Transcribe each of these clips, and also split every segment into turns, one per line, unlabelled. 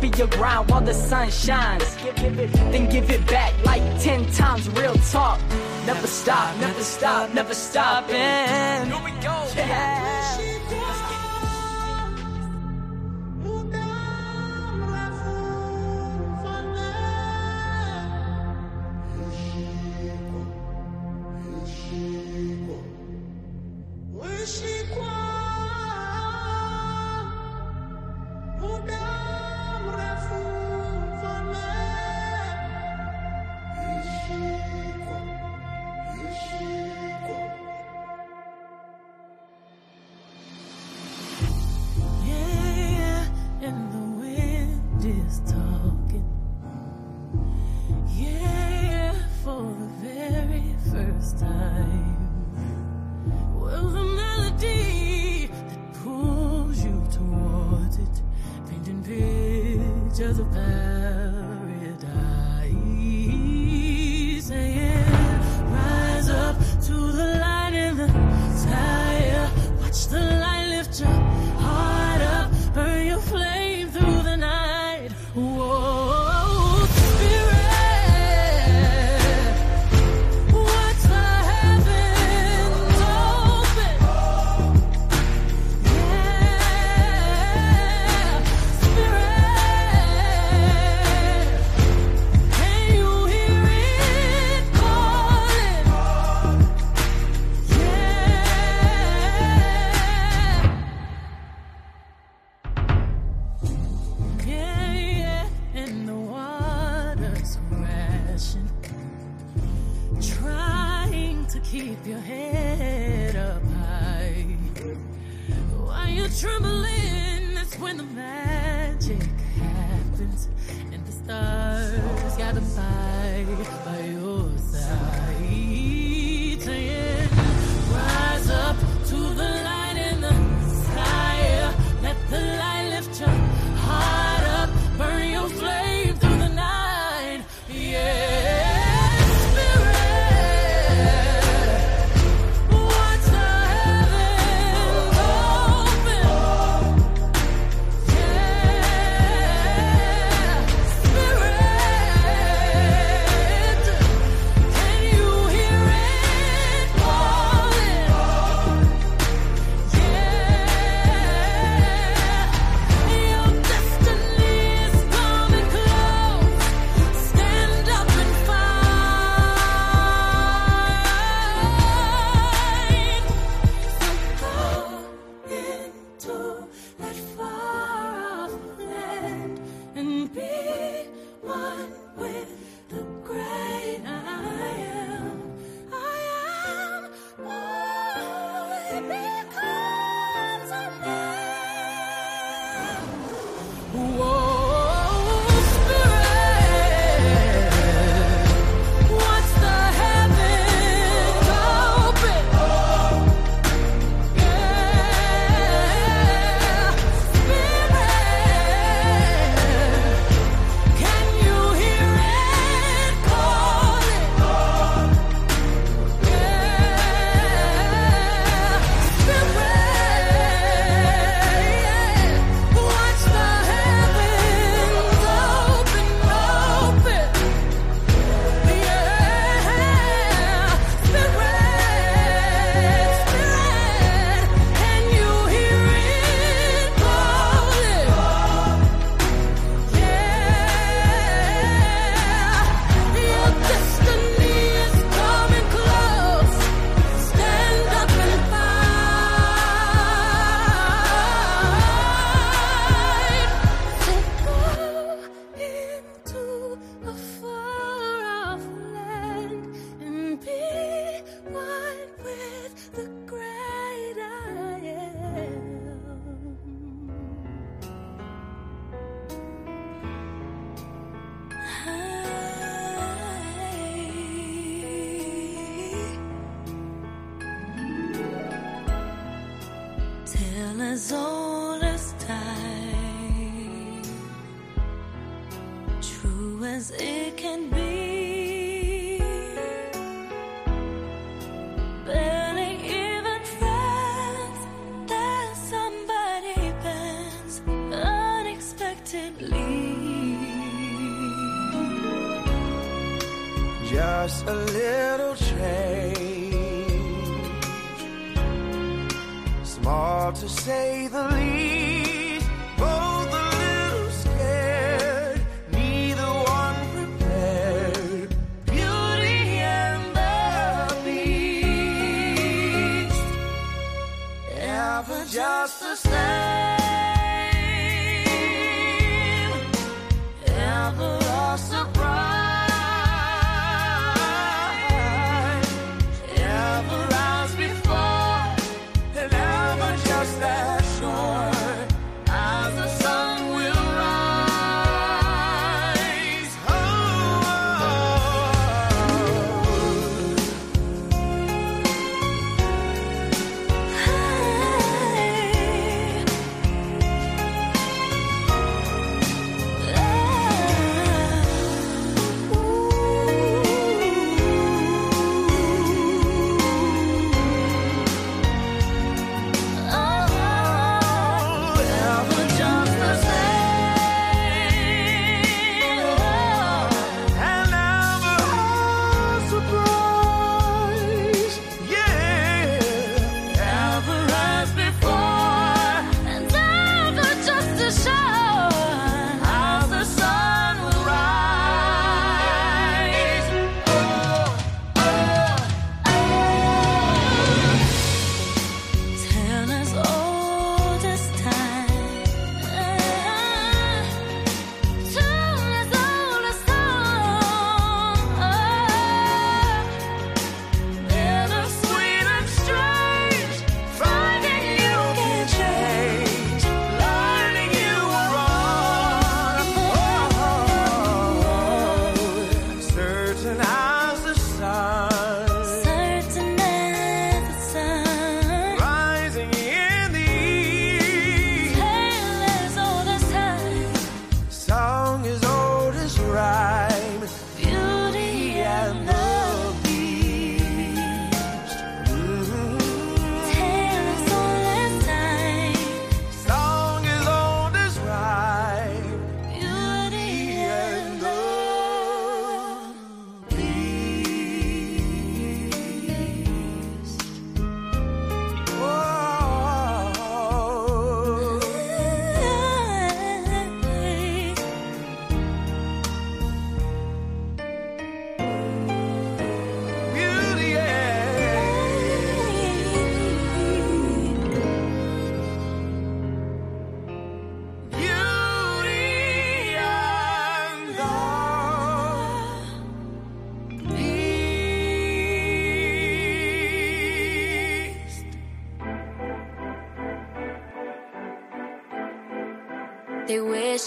Be your grind while the sun shines. Then give it back like 10 times real talk. Never stop, never stop, never stopping. Here we go. Yeah.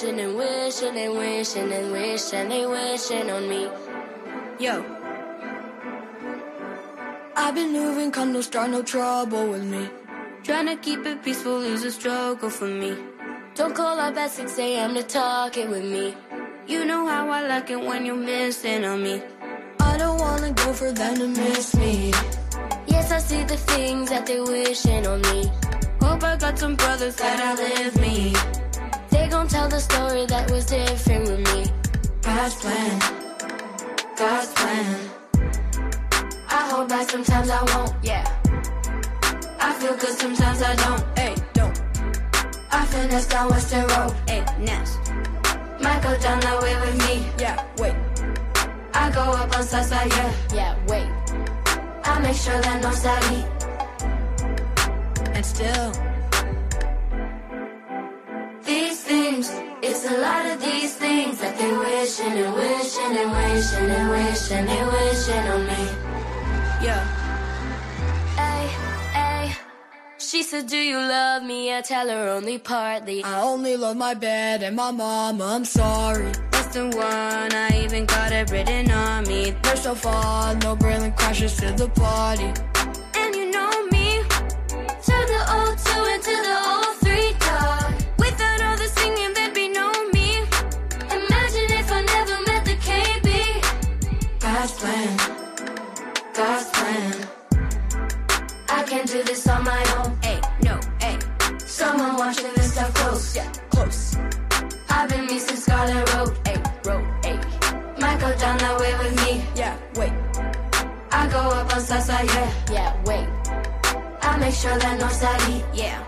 Wishing and wishing and wishing and wishing they wishing on me.
Yo. I've been moving, come no start, no trouble with me.
Trying to keep it peaceful is a struggle for me. Don't call up at 6 a.m. to talk it with me. You know how I like it when you're missing on me.
I don't wanna go for them to miss me.
Yes, I see the things that they wishing on me. Hope I got some brothers that outlive me. Gon' tell the story that was different with me.
God's plan, God's plan.
I hold back sometimes I won't, yeah. I feel good sometimes I don't,
Hey, don't.
I finesse down Western Road,
Hey, Ness.
might go down that way with me.
Yeah, wait.
I go up on Southside, yeah, yeah, wait. I make sure that no savvy.
And still,
a lot of these things that they wishing and wishing and wishing and wishing and wishing on me.
yeah.
Ay, ay. She said, Do you love me? I tell her only partly.
I only love my bed and my mom, I'm sorry.
That's the one, I even got it written on me.
They're so fun, no Berlin crashes to the party.
And you know me, to the O2 and to the O3
plan, God's plan.
I can't do this on my own.
Hey, no, hey.
Someone watching this stuff close.
Yeah, close.
I've been missing Scarlet Road. Hey, road, hey. Might go down that way with me. Yeah,
wait. I go up on Southside,
yeah. Yeah, wait.
I make sure that no side
yeah.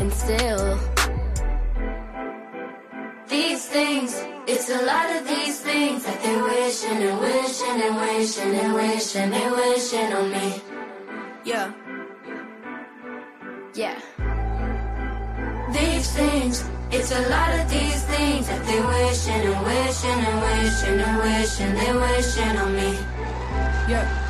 And still,
these things. It's a lot of these things that they're wishing and wishing and wishing and wishing and wishing on me.
Yeah. Yeah.
These things, it's a lot of these things that they're wishing and wishing and wishing and wishing and wishing on me.
Yeah.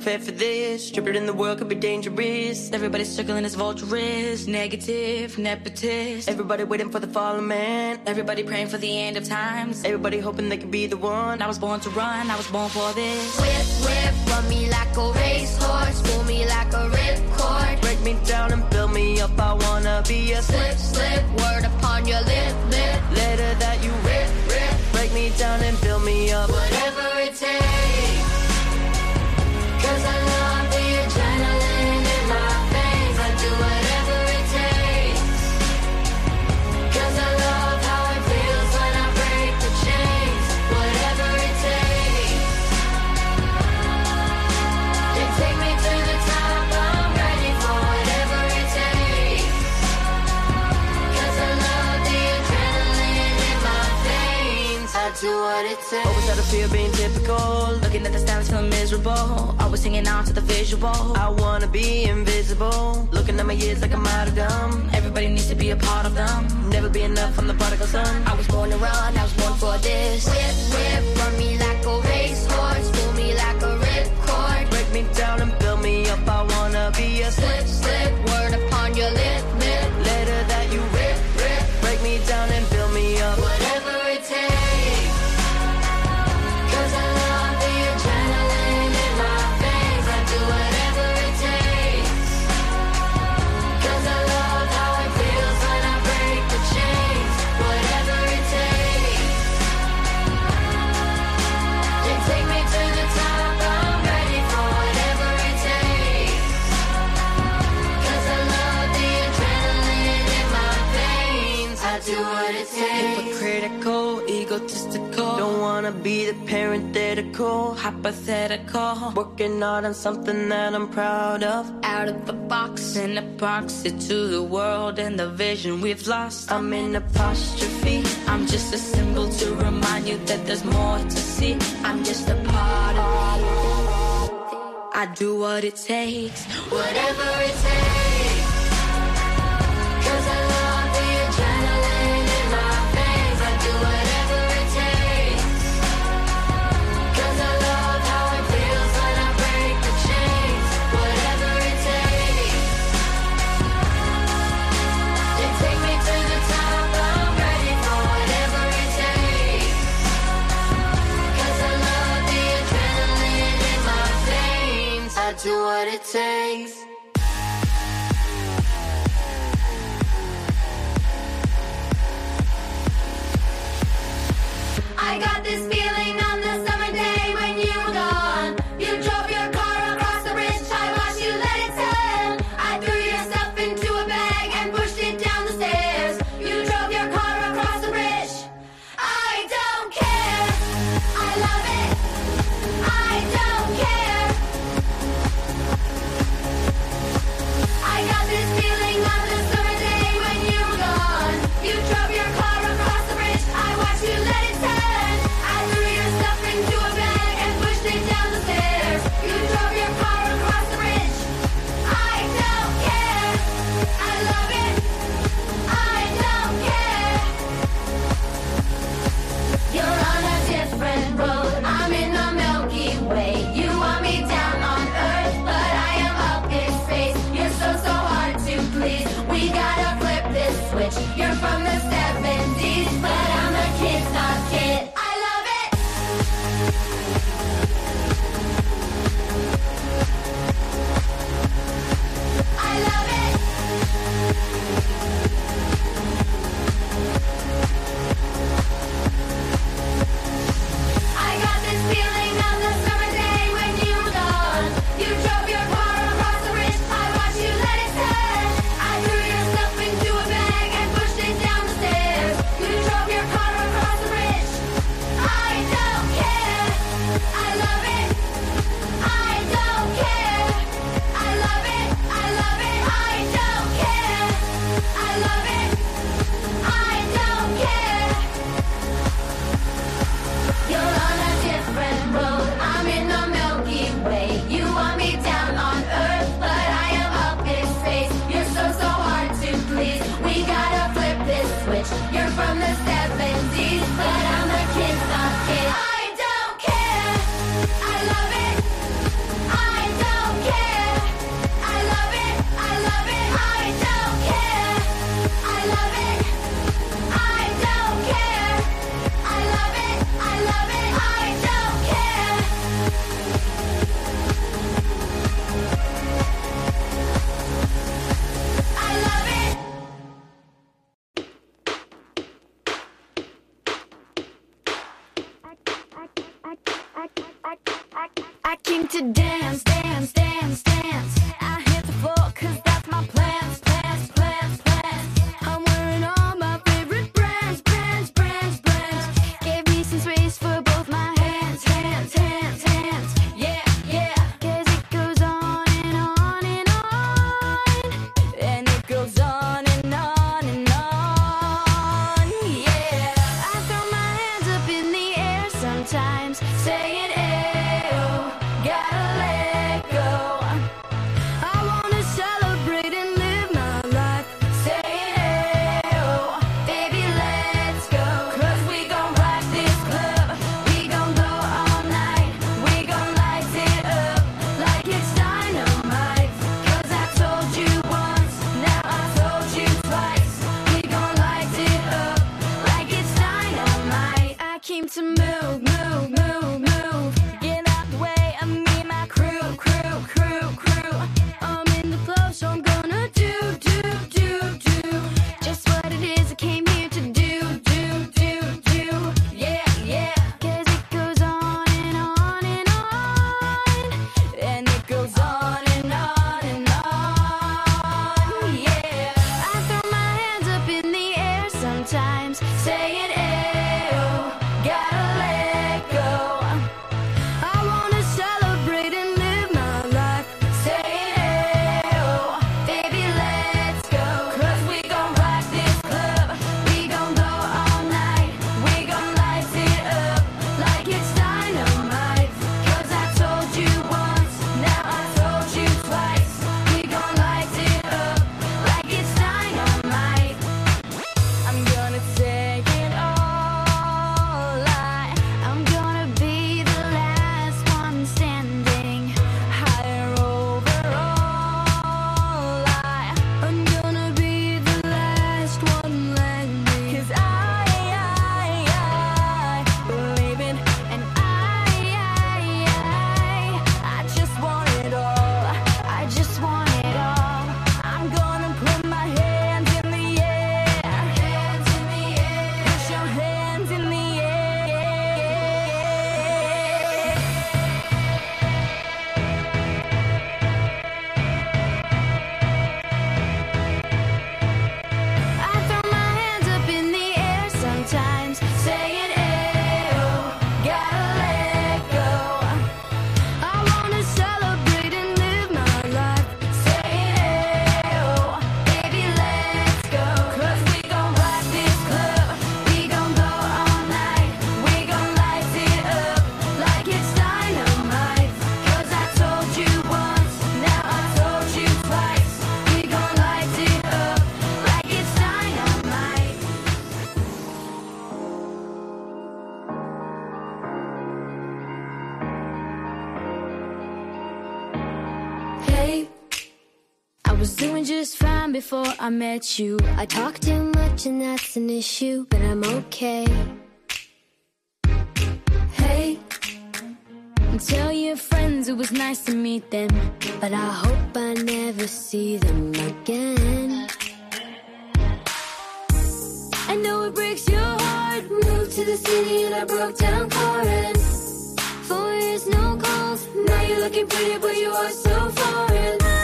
prepared for
this. Tripping in the world could be dangerous.
Everybody circling as vultures. Negative, nepotist.
Everybody waiting for the fallen man.
Everybody praying for the end of times.
Everybody hoping they could be the one.
I was born to run, I was born for this.
Whip, whip, run me like a racehorse. Pull me like a ripcord.
Break me down and build me up. I wanna be a
slip, slip. Word upon your lip, lip.
Letter that you rip, rip. Break me down and build me up.
Whatever of the
fear being typical.
Looking at the stylist feeling miserable. Always hanging out to the visual.
I wanna be invisible. Looking at my years like I'm out of them.
Everybody needs to be a part of them.
Never be enough, I'm the prodigal son.
I was born to run, I was born for this.
Whip, whip, run me like
wanna be the parenthetical,
hypothetical.
Working hard on something that I'm proud of.
Out of the box, an epoxy to the world and the vision we've lost.
I'm in apostrophe.
I'm just a symbol to remind you that there's more to see. I'm just a part of you. I do what it takes,
whatever it takes. to what it takes. I got this. was doing just fine before I met you. I talk too much and that's an issue, but I'm okay. Hey, tell your friends it was nice to meet them, but I hope I never see them again. I know it breaks your heart. Moved to the city and I broke down crying. Four years, no calls. Now you're looking pretty, but you are so foreign.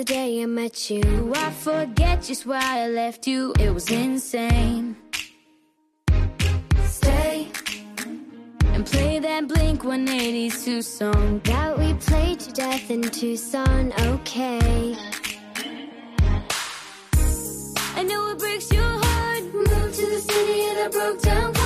the day I met you. I forget just why I left you. It was insane. Stay and play that Blink 182 song that we played to death in Tucson. Okay. I know it breaks your heart. Moved to the city and I broke down.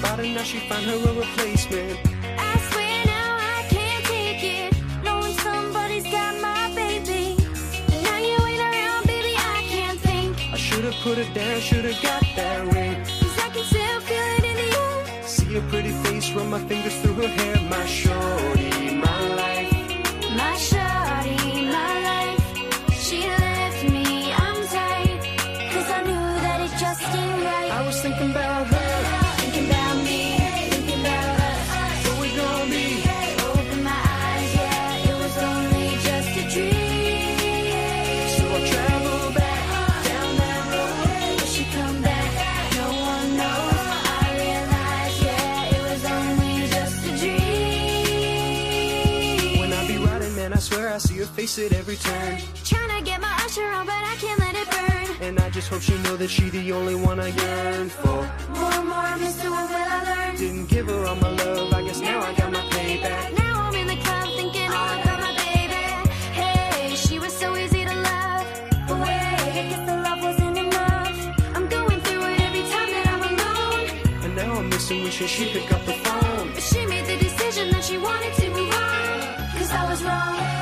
and now she
find her a replacement.
I swear now I can't take it, knowing somebody's got my baby. Now you ain't around, baby, I can't think.
I should've put it down, should've got that ring.
Cause I can still feel it in the air.
See a pretty face, run my fingers through her hair, my shorty, my life. face it every turn.
Tryna get my usher on, but I can't let it burn.
And I just hope she know that she the only one I yearn for.
More and more, Mr. What will I learn?
Didn't give her all my love, I guess now, now I got my payback.
Now I'm in the club thinking all about my baby. Hey, she was so easy to love. But wait, I guess the love wasn't enough. I'm going through it every time that I'm alone.
And now I'm missing wishing she'd pick up the phone.
But she made the decision that she wanted to move on. Cause I was wrong.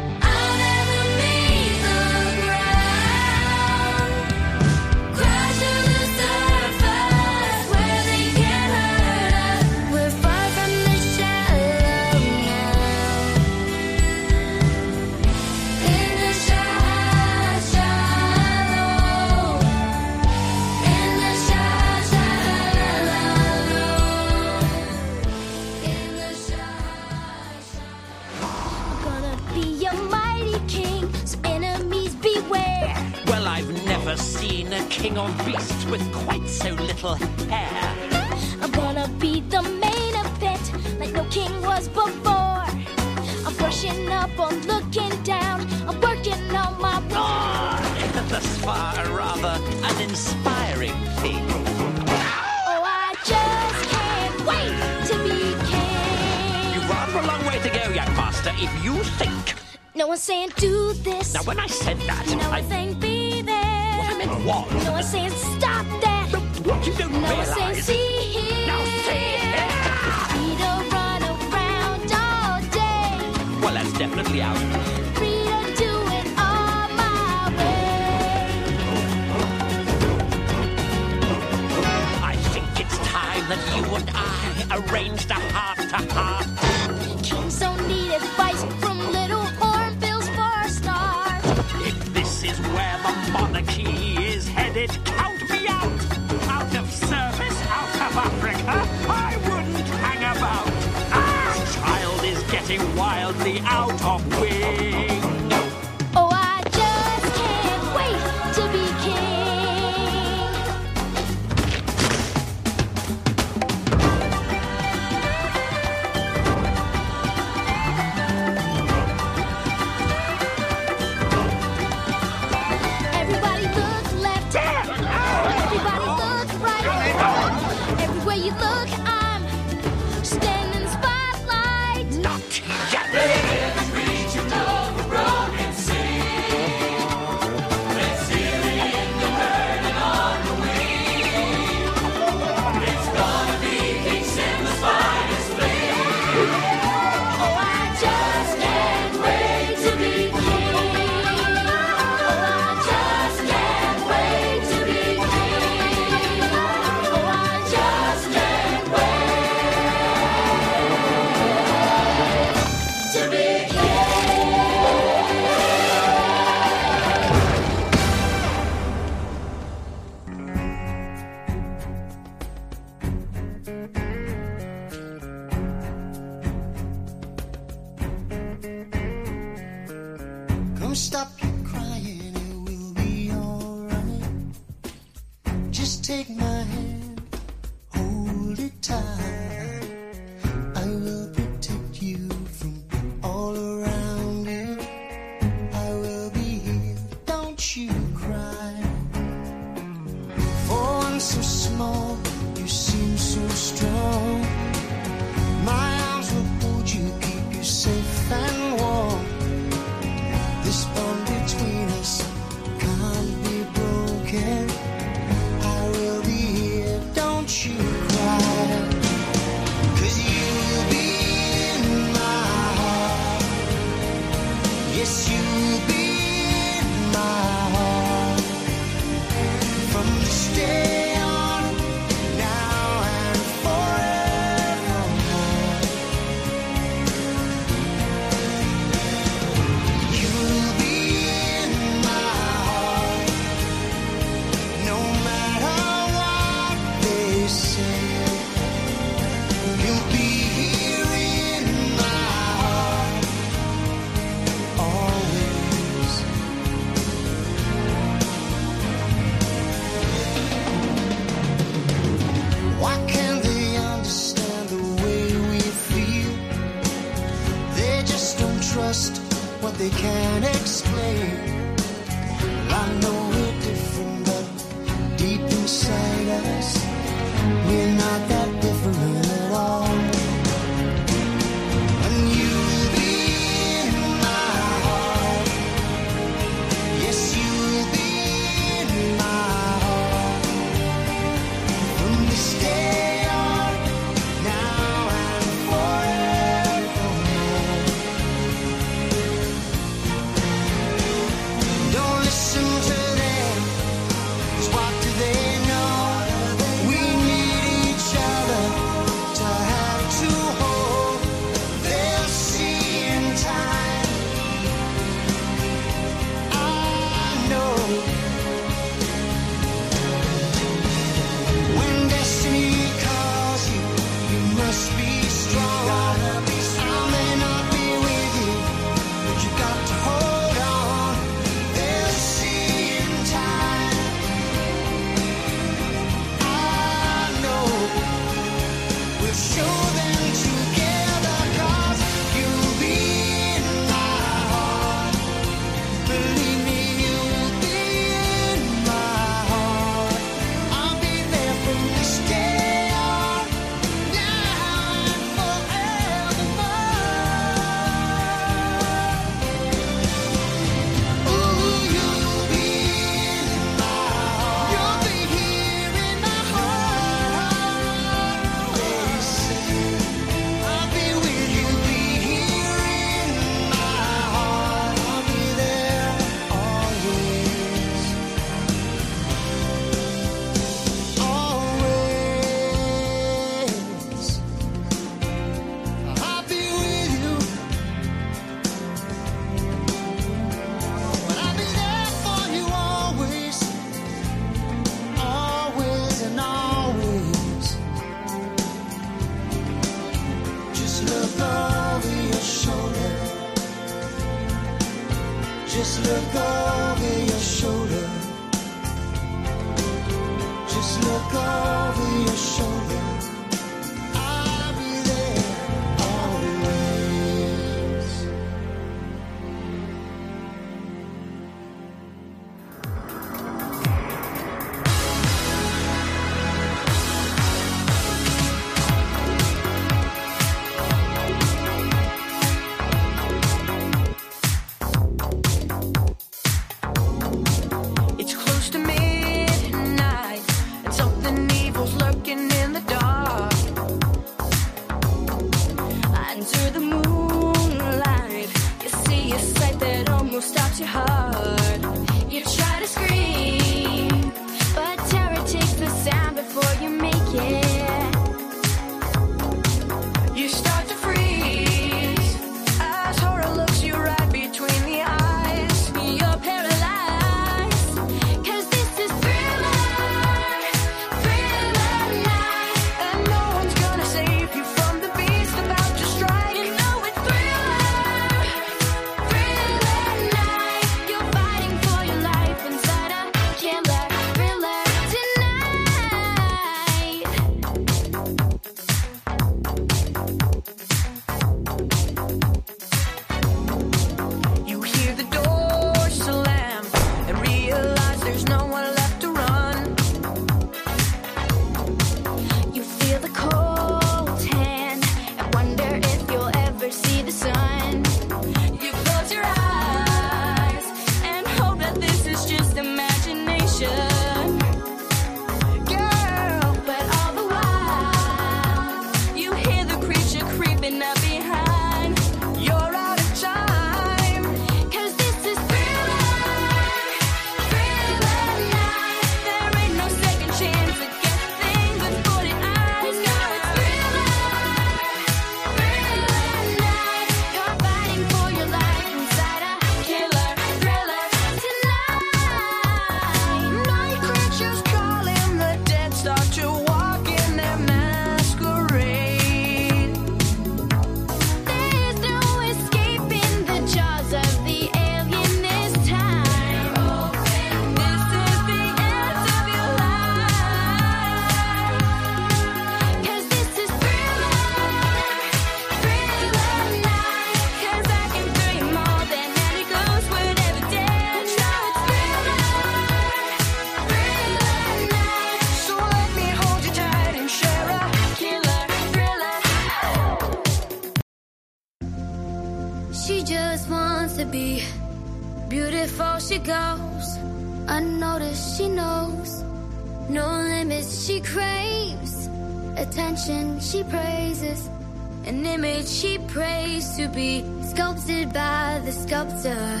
she prays to be sculpted by the sculptor.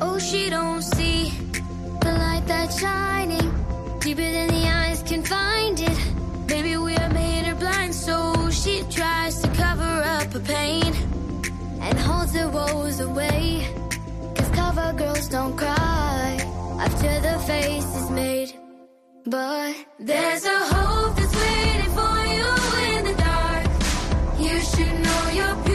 Oh, she don't see the light that's shining deeper than the eyes can find it. Maybe we are made her blind, so she tries to cover up her pain and holds her woes away. Cause cover girls don't cry after the face is made. But there's a hope that's waiting you should know your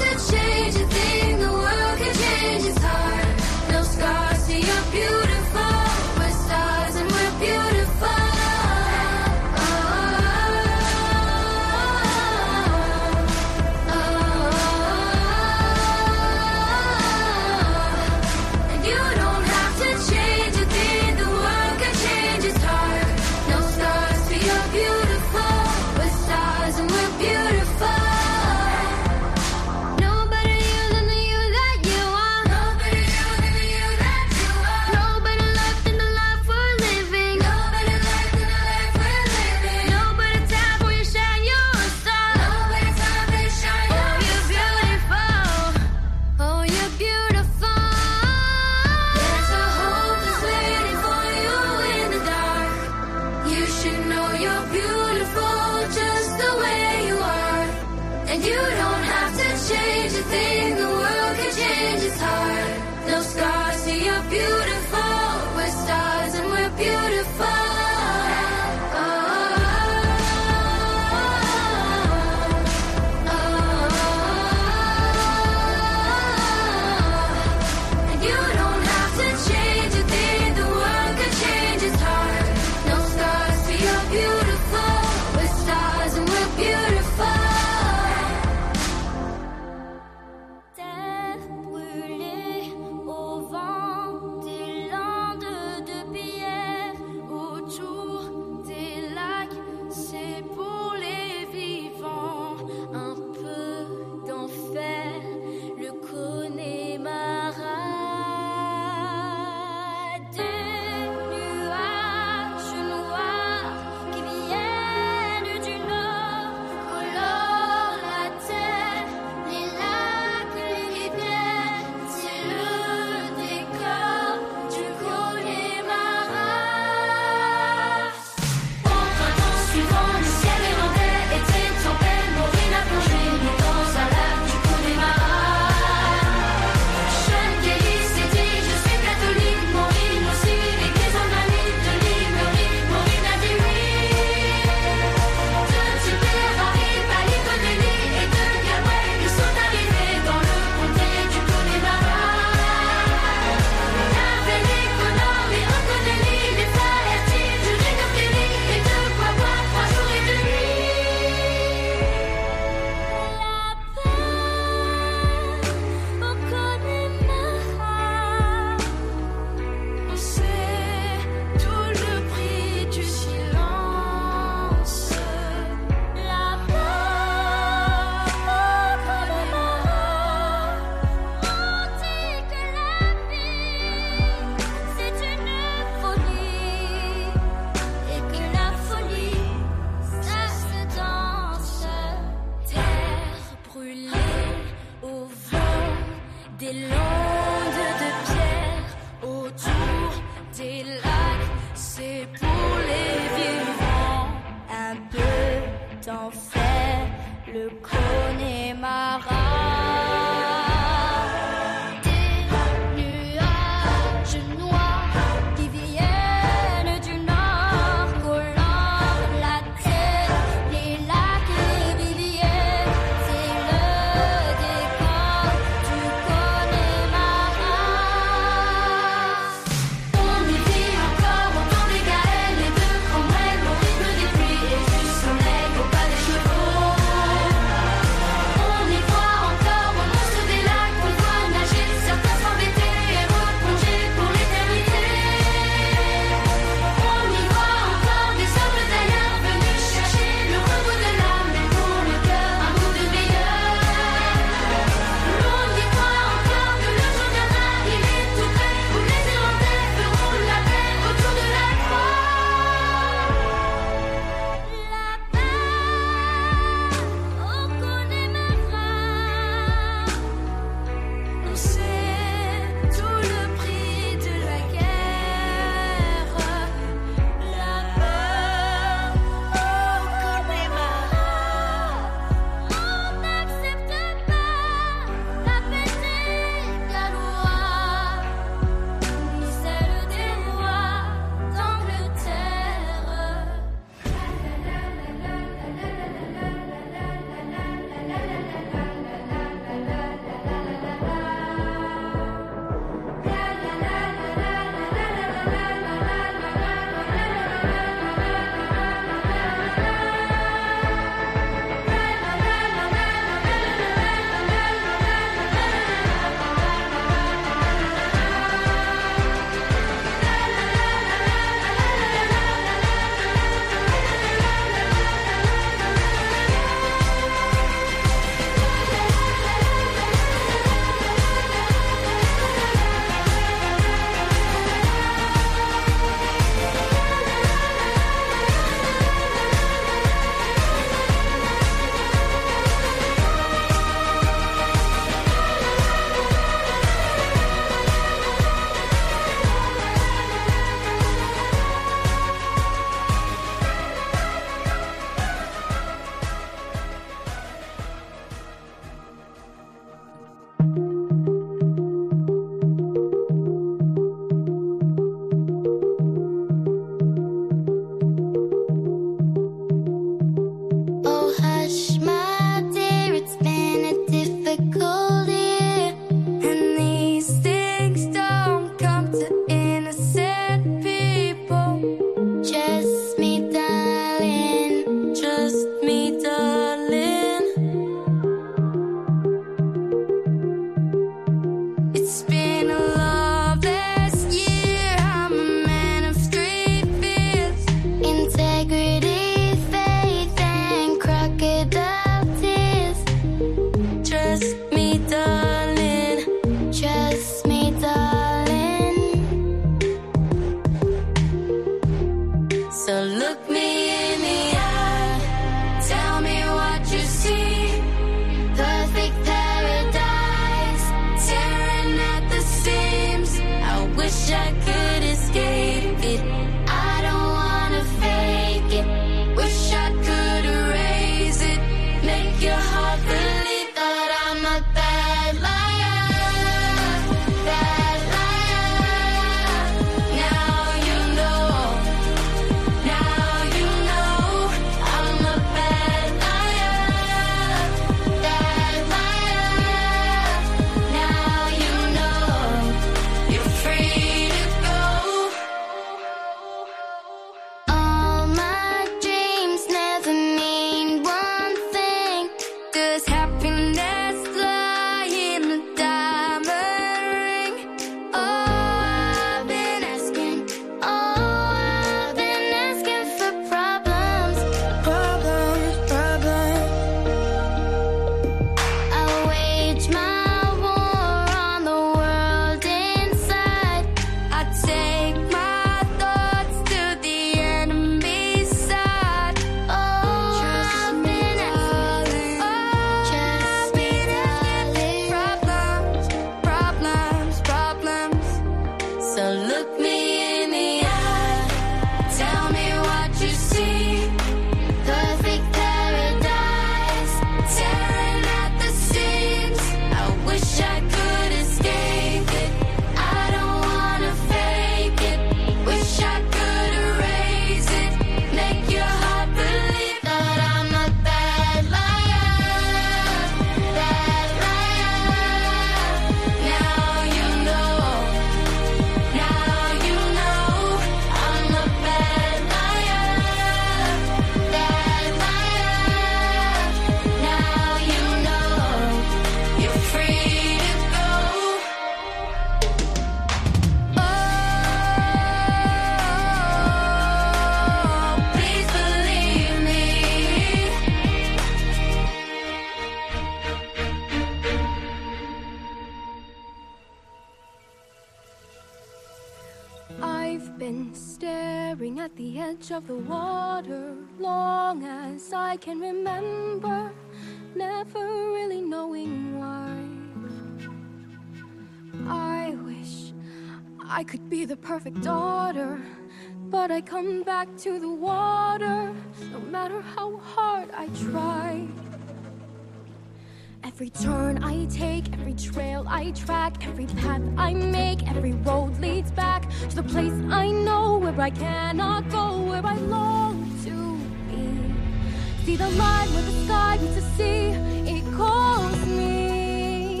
trail I track, every path I make, every road leads back to the place I know where I cannot go, where I long to be. See the line where the sky meets the sea, it calls me,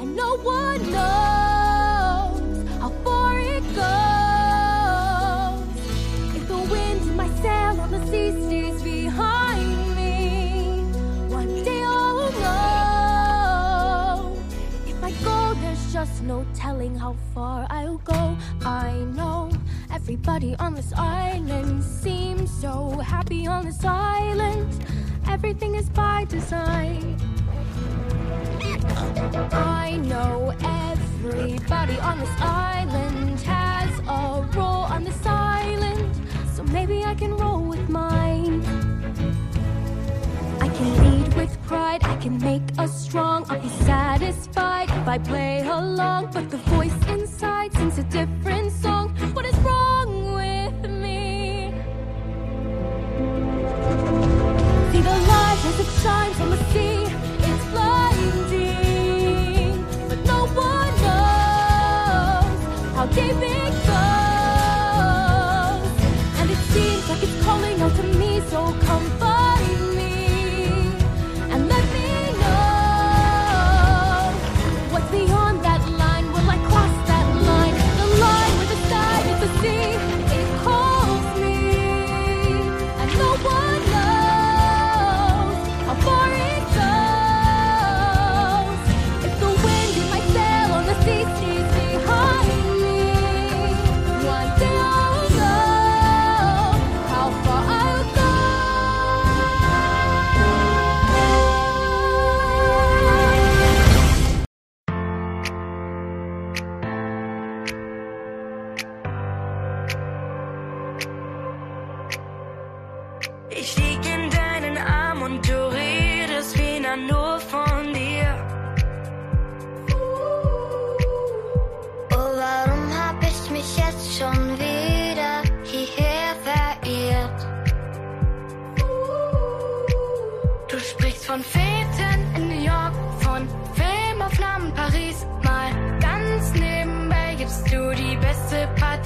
and no one knows no telling how far I'll go. I know everybody on this island seems so happy on this island. Everything is by design. I know everybody on this island has a role on this island, so maybe I can roll with mine. I can lead with pride, I can make us strong. I'll be satisfied if I play along, but the voice inside sings a different song. What is wrong with me? See the light as it shines on the sea. It's blinding, but no one knows how deep it goes. And it seems like it's calling out to me, so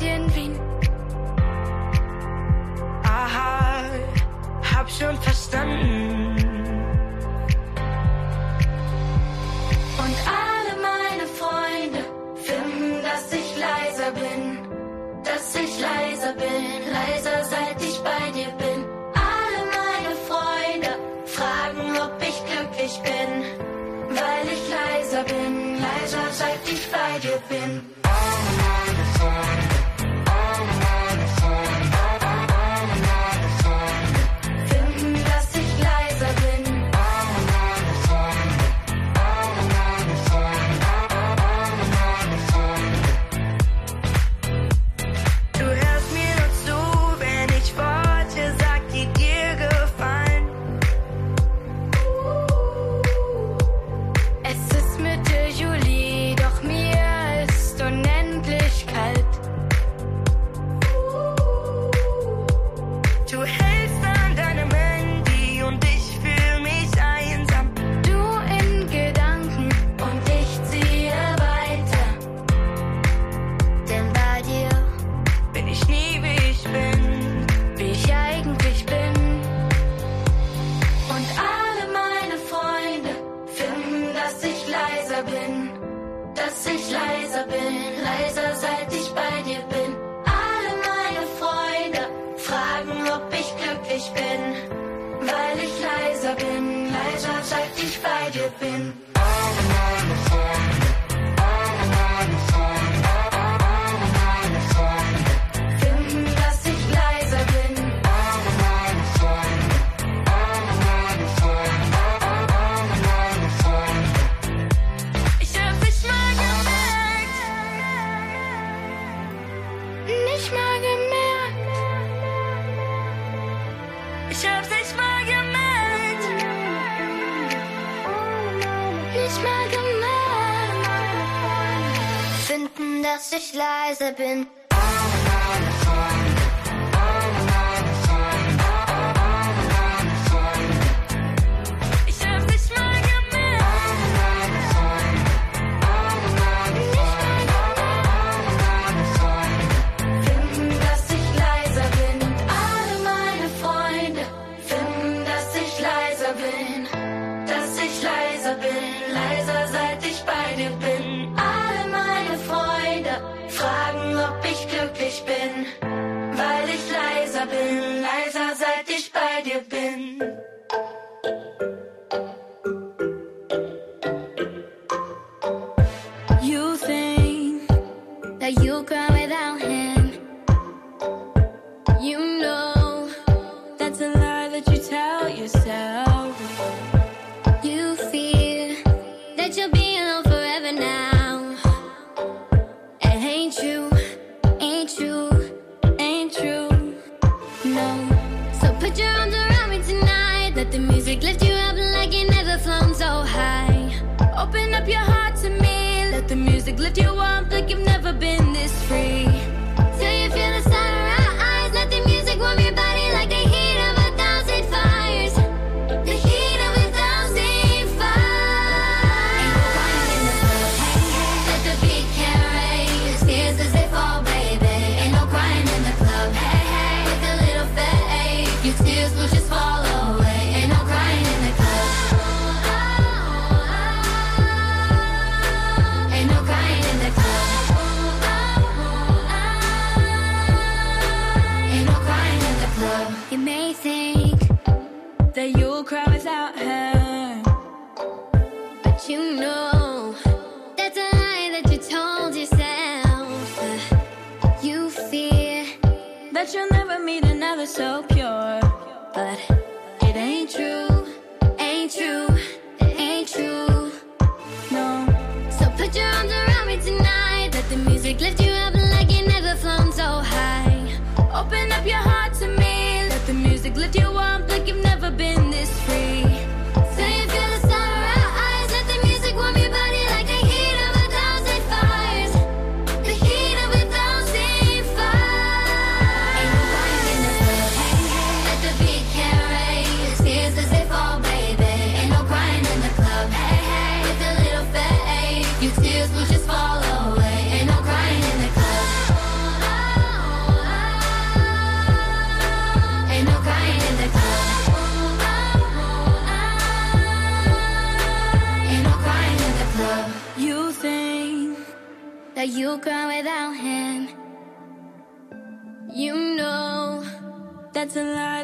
in
Wien. Aha, hab schon verstanden.
Und alle meine Freunde finden, dass ich leiser bin. Dass ich leiser bin, leiser seit ich bei dir bin. Alle meine Freunde fragen, ob ich glücklich bin. Weil ich leiser bin, leiser seit ich bei dir bin.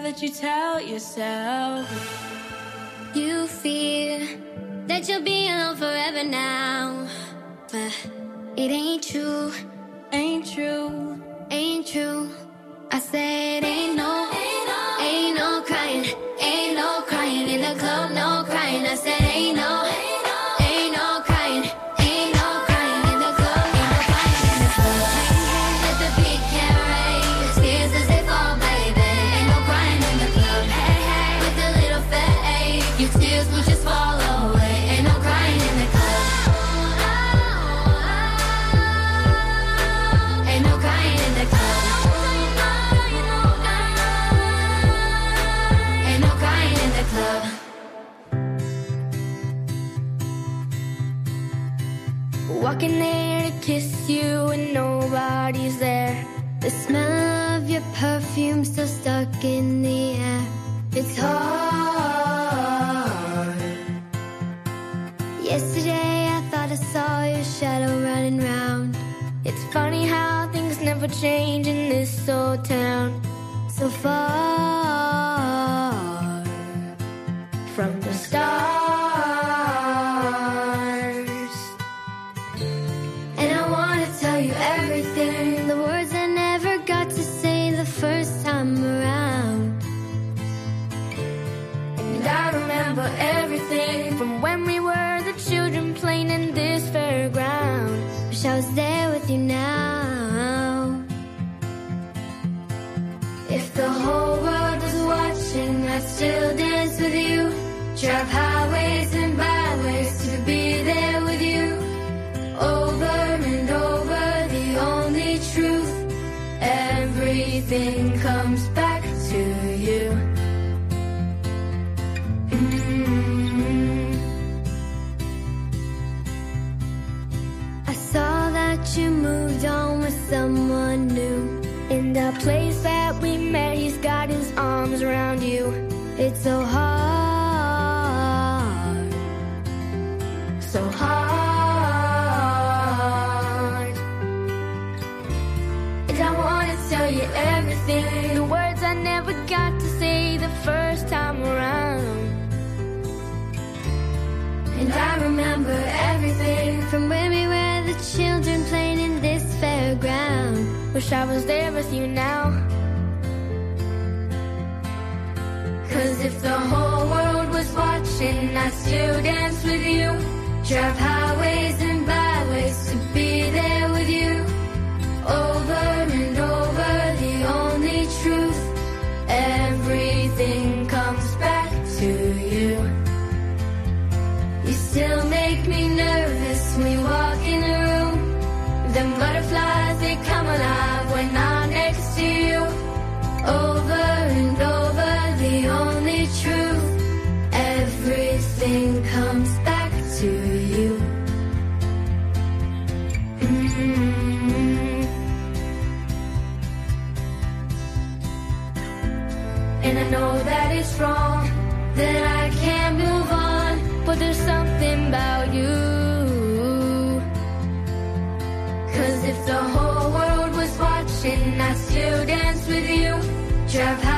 that you tell yourself. You fear that you'll be alone forever now. But it ain't true, ain't true, ain't true. I said, ain't no, ain't no, ain't no crying, ain't no crying in the club, no crying. I said, ain't no. Walking there to kiss you and nobody's there. The smell of your perfume still stuck in the air. It's hard. Yesterday I thought I saw your shadow running round. It's funny how things never change in this old town. So far from the start. from when we were the children playing in this fairground. Wish I was there with you now. If the whole world was watching,
I'd still dance with you. Drive highways and byways to be there. Someone new. In the place that we met, he's got his arms around you. It's so hard, so hard. And I wanna tell you everything, the words I never got to say the first time around. And I remember everything from when we were the children playing in this fairground. Wish I was there with you now. Cause if the whole world was watching, I'd still dance with you. Drive highways and byways to be there And I know that it's wrong, that I can't move on, but there's something about you. Cause if the whole world was watching, I'd still dance with you. Drive highways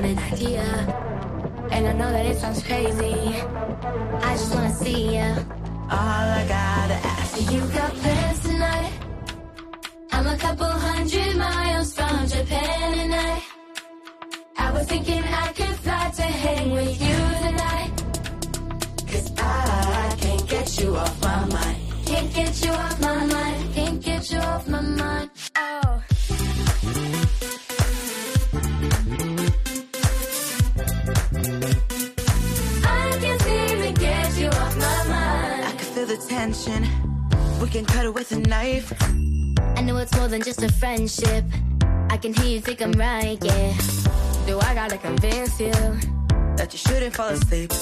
got an idea. And I know that it sounds crazy. I just wanna see ya.
All I gotta ask
You got plans tonight? I'm a couple hundred miles from Japan and I I was thinking I could fly to hang with you tonight
Cause I can't get you off my mind.
Can't get you off my mind Can't get you off my mind
We can cut it with a knife.
I know it's more than just a friendship. I can hear you think I'm right, yeah. Do I gotta convince you
that you shouldn't fall asleep?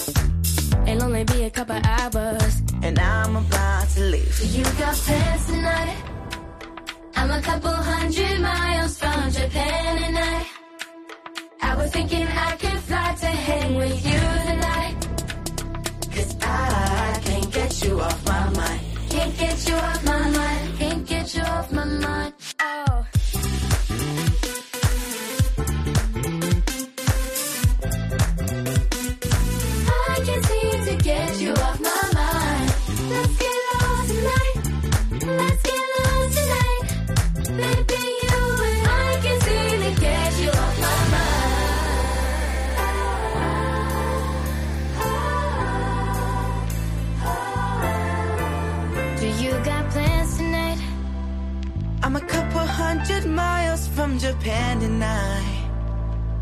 It'll only be a couple hours,
and I'm about to leave.
You got plans tonight? I'm a couple hundred miles from Japan, and I, I was thinking I could fly to hang with you tonight.
Cause I can't get you off my mind.
Can't get you off my mind. Can't get you off my mind.
Japan tonight.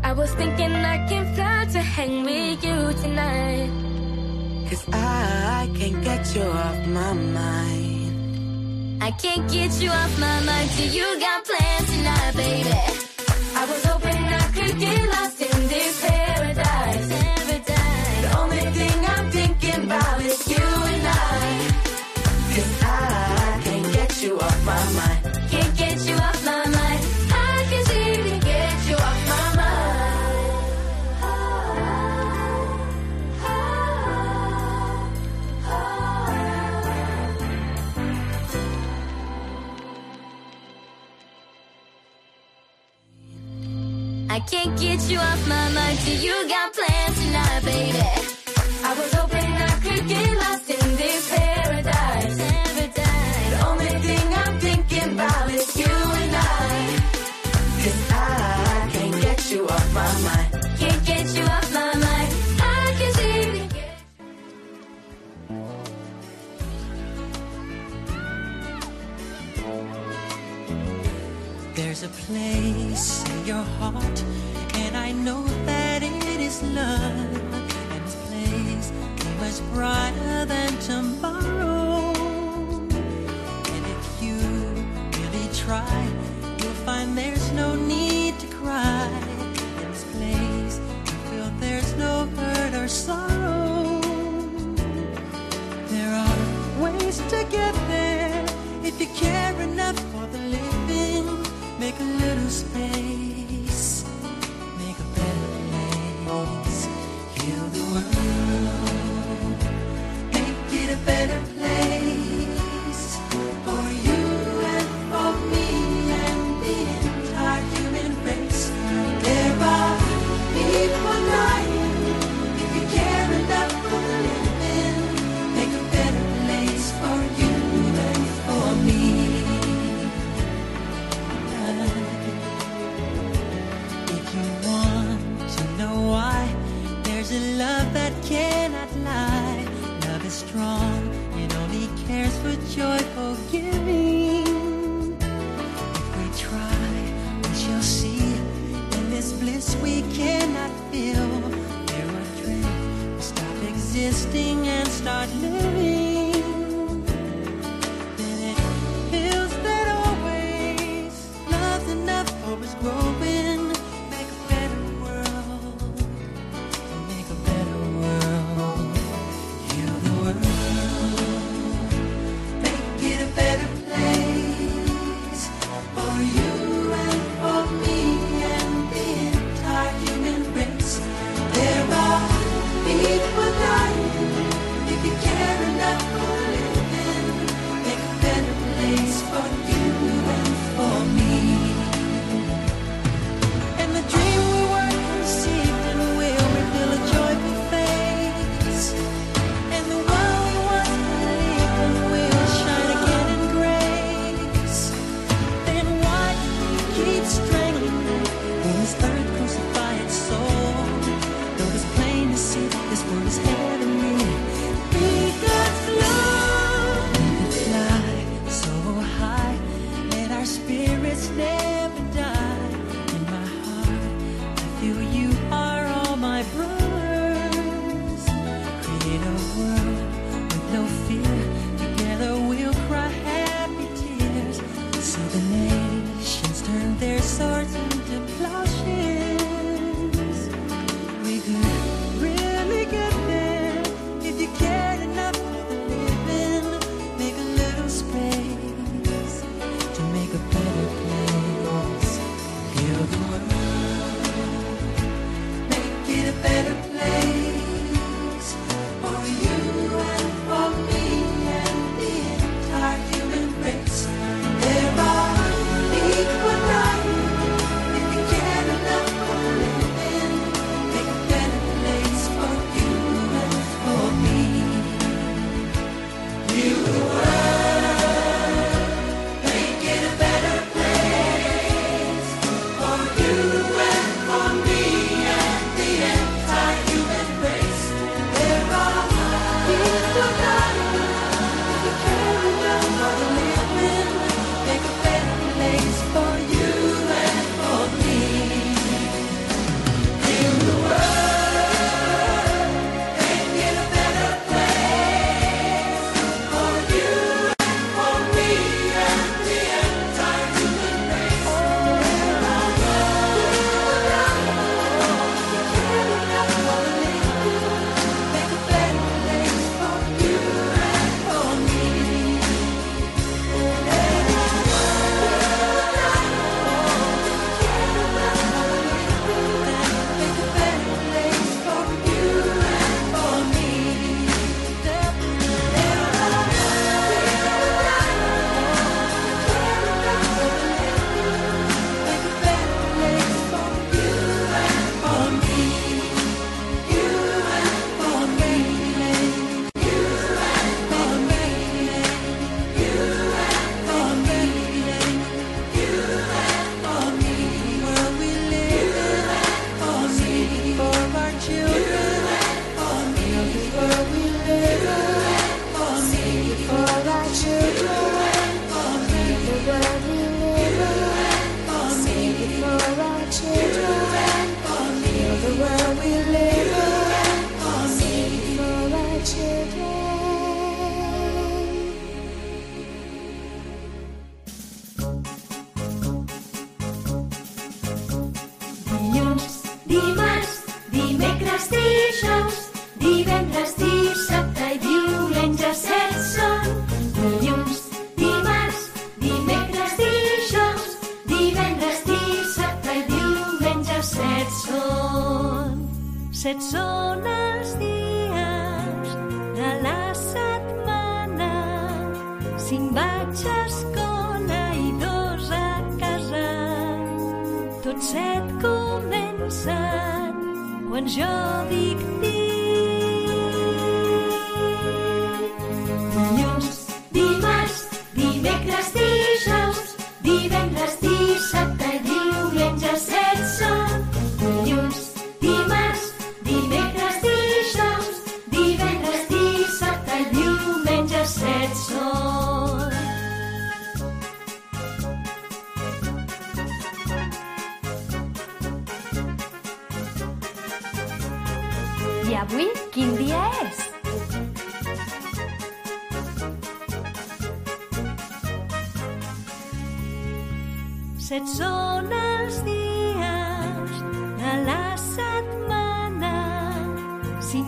I was thinking I can fly to hang with you tonight.
Cause I can't get you off my mind.
I can't get you off my mind till you got plans tonight, baby.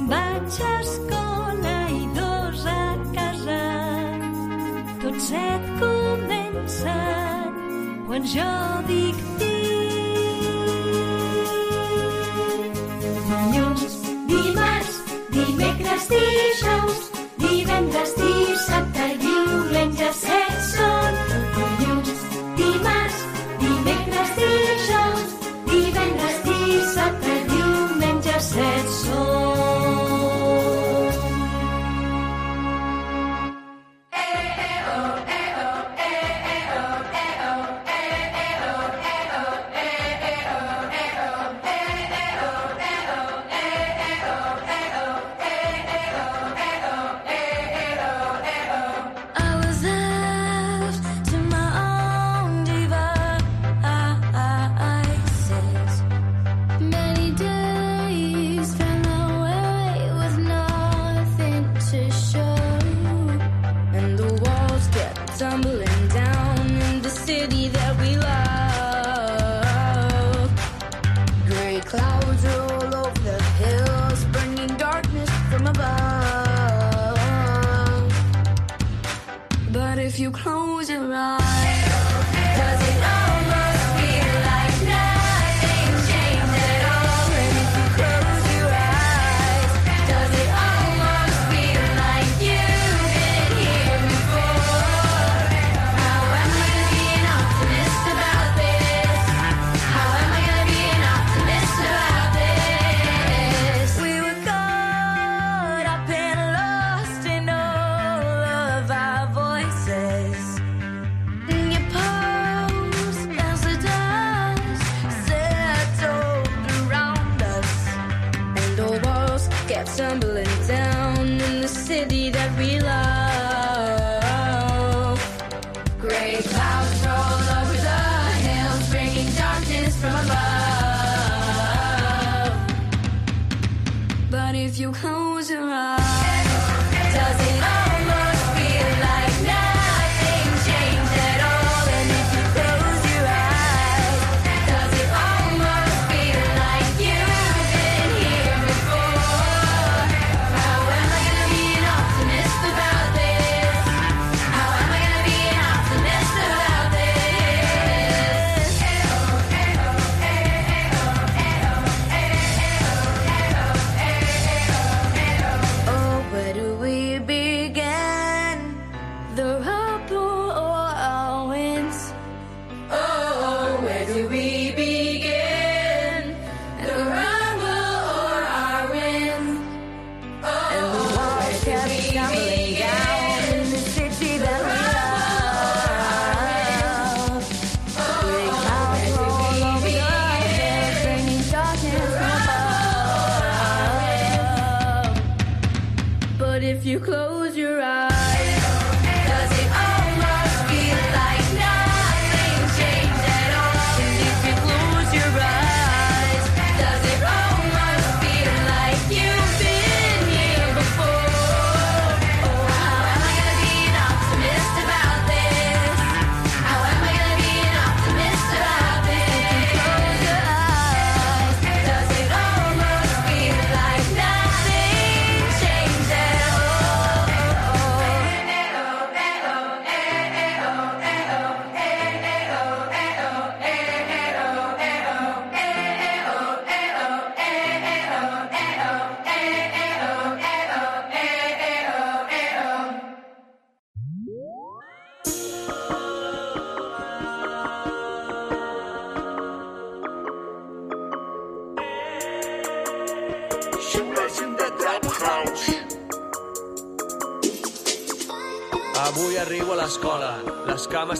Vaig a escola i dos a casa. Tots set comencen quan jo dic
tic. Dilluns, dimarts, dimecres, dijous, divendres, dissabte, diumenge, set.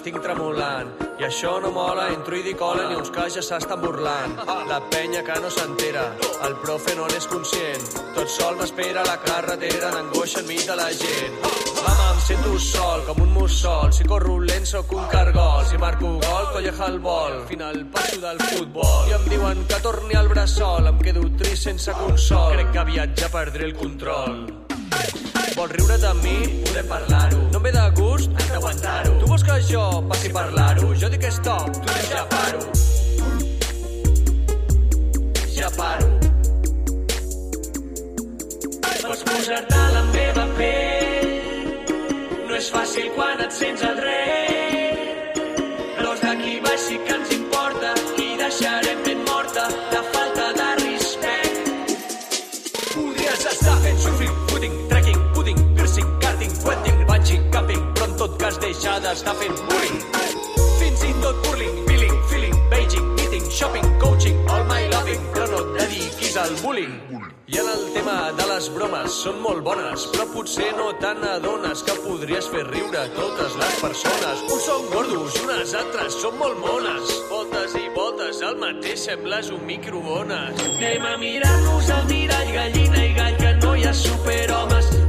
Tinc tremolant, i això no mola, entro i dic hola, ni uns caixes s'estan burlant. La penya que no s'entera, el profe no n'és conscient, tot sol m'espera la carretera, n'angoixa enmig de la gent. Mama, em sento sol, com un mussol, si corro lent sóc un cargol, si marco gol, colleja el vol, final passo del futbol. I em diuen que torni al bressol, em quedo trist sense consol, crec que aviat ja perdré el control. Vols riure de mi? Podem parlar-ho. No em ve de gust? Has d'aguantar-ho. Tu vols que jo passi a parlar-ho? Jo dic stop, tu dius ja paro. Ja paro. Pots posar-te la meva pell. No és fàcil quan et sents el rei. Però els d'aquí baix sí que però en tot cas deixa d'estar fent bullying. Fins i tot burling, feeling, feeling, beijing, meeting, shopping, coaching, all my loving, però no et dediquis al bullying. I en el tema de les bromes són molt bones, però potser no te n'adones que podries fer riure totes les persones. Uns són gordos i unes altres són molt mones. Voltes i voltes, el mateix sembles un microones. Anem a mirar-nos al mirall, gallina i gall, que no hi ha superhomes.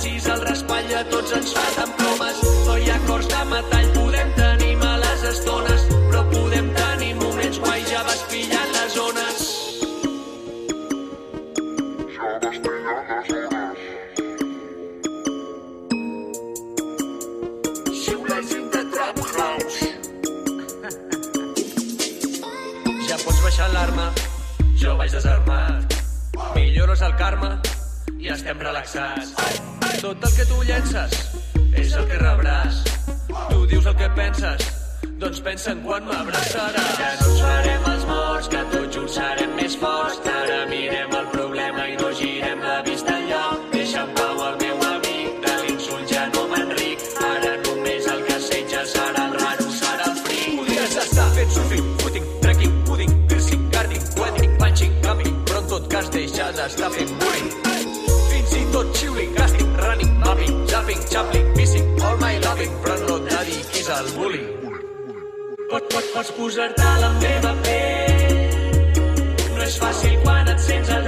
Passis el raspall, a tots ens fa tan plomes. No hi ha cors de metall, podem tenir males estones, però podem tenir moments guai, ja vas pillant les zones. Xiulets in the trap house. Ja pots baixar l'arma, jo vaig desarmat. Millores el karma i estem relaxats. Tot el que tu llences és el que rebràs. Tu dius el que penses, doncs pensa en quan m'abraçaràs. Ja no farem els morts, que tots junts serem més forts. Ara mirem el problema Pot, pot, pots posar-te a la meva pell. No és fàcil quan et sents el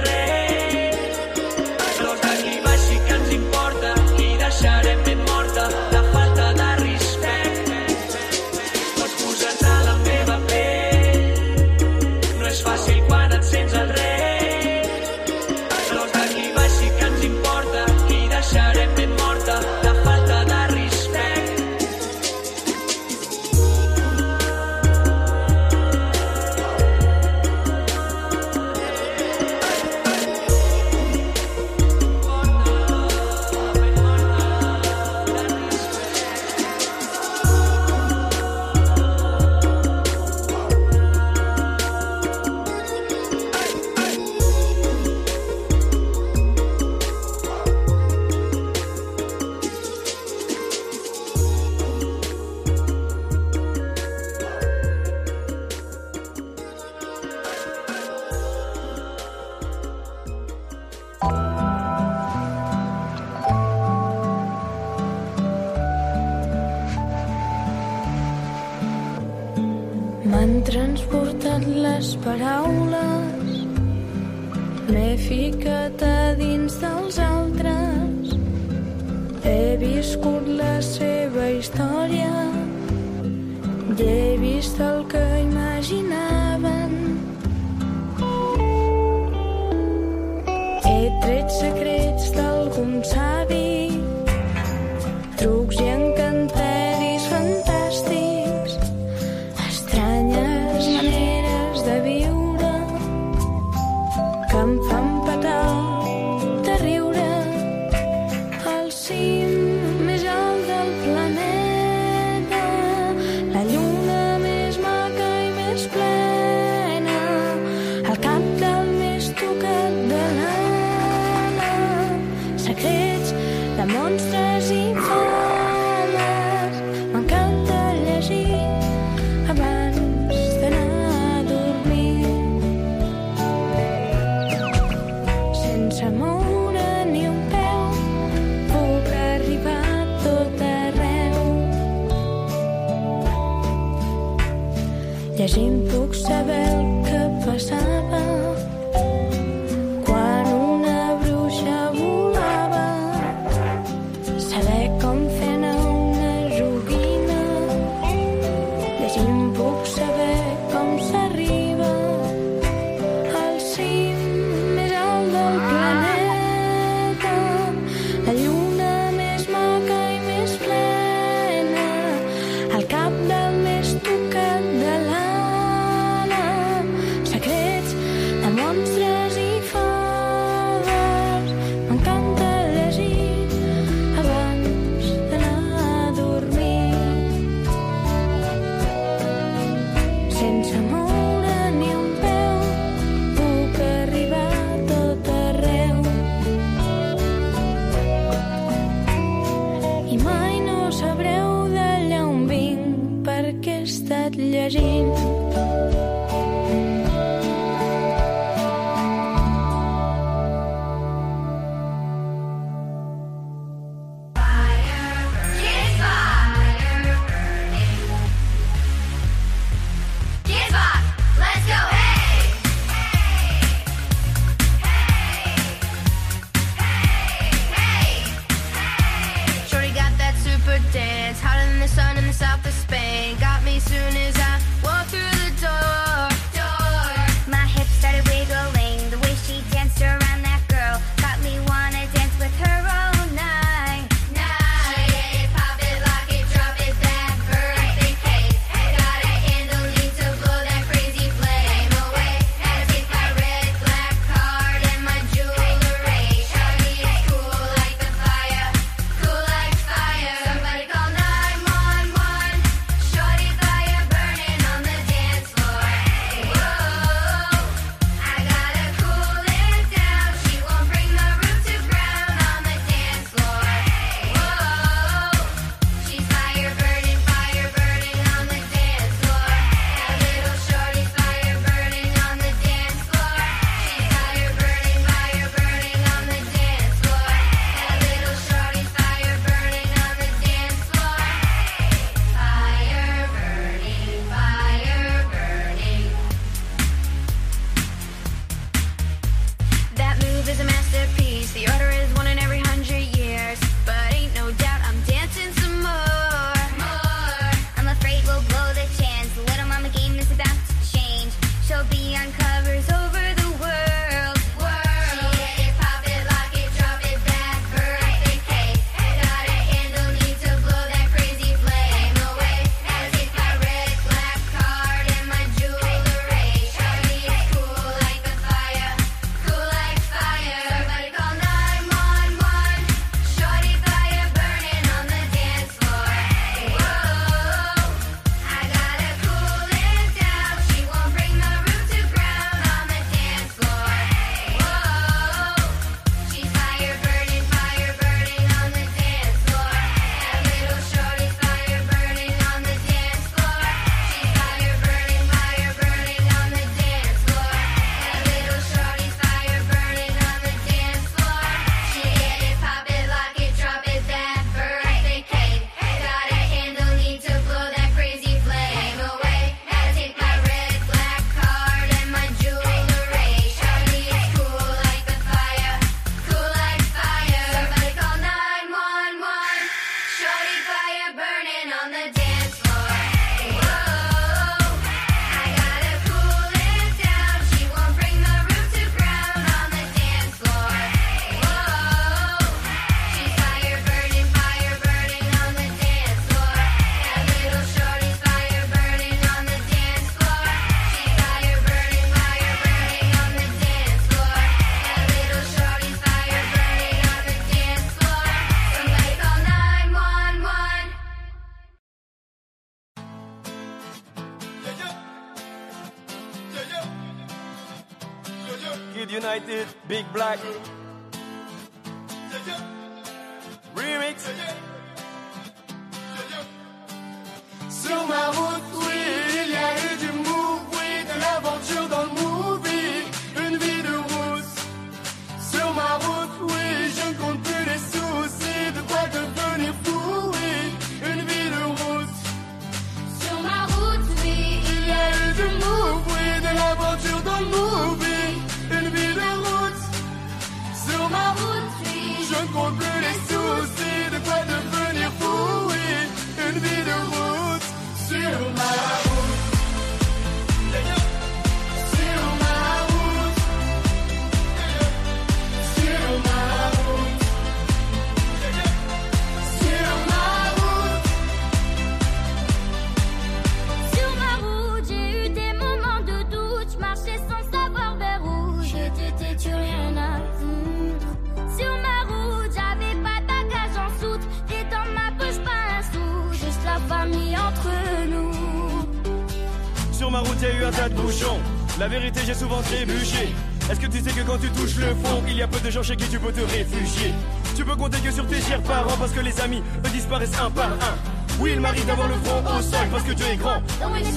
ma route,
a eu un tas de bouchons. La vérité, j'ai souvent trébuché. Est-ce que tu sais que quand tu touches le fond, il y a peu de gens chez qui tu peux te réfugier? Tu peux compter que sur tes chers parents, parce que les amis, disparaissent un par un. Oui, il m'arrive d'avoir le front au sol, parce que Dieu est grand.
Dans ma route,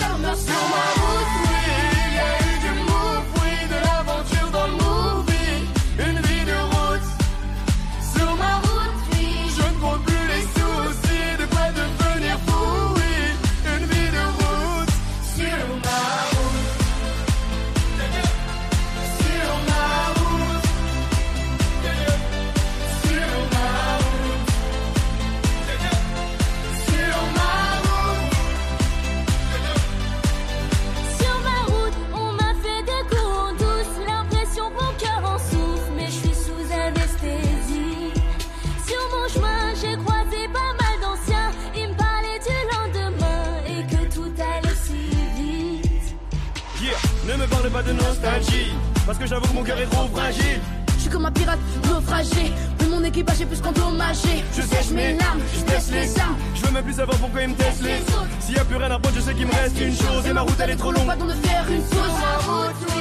Parce que j'avoue que mon cœur est trop fragile.
Je suis comme un pirate naufragé, mais mon équipage est plus qu'endommagé.
Je sèche mes larmes, je teste les armes. Je veux même plus savoir pourquoi ils me testent les autres. S'il y a plus rien à prendre, je sais qu'il me reste une chose. Et ma route elle est trop longue.
Pas de faire une pause.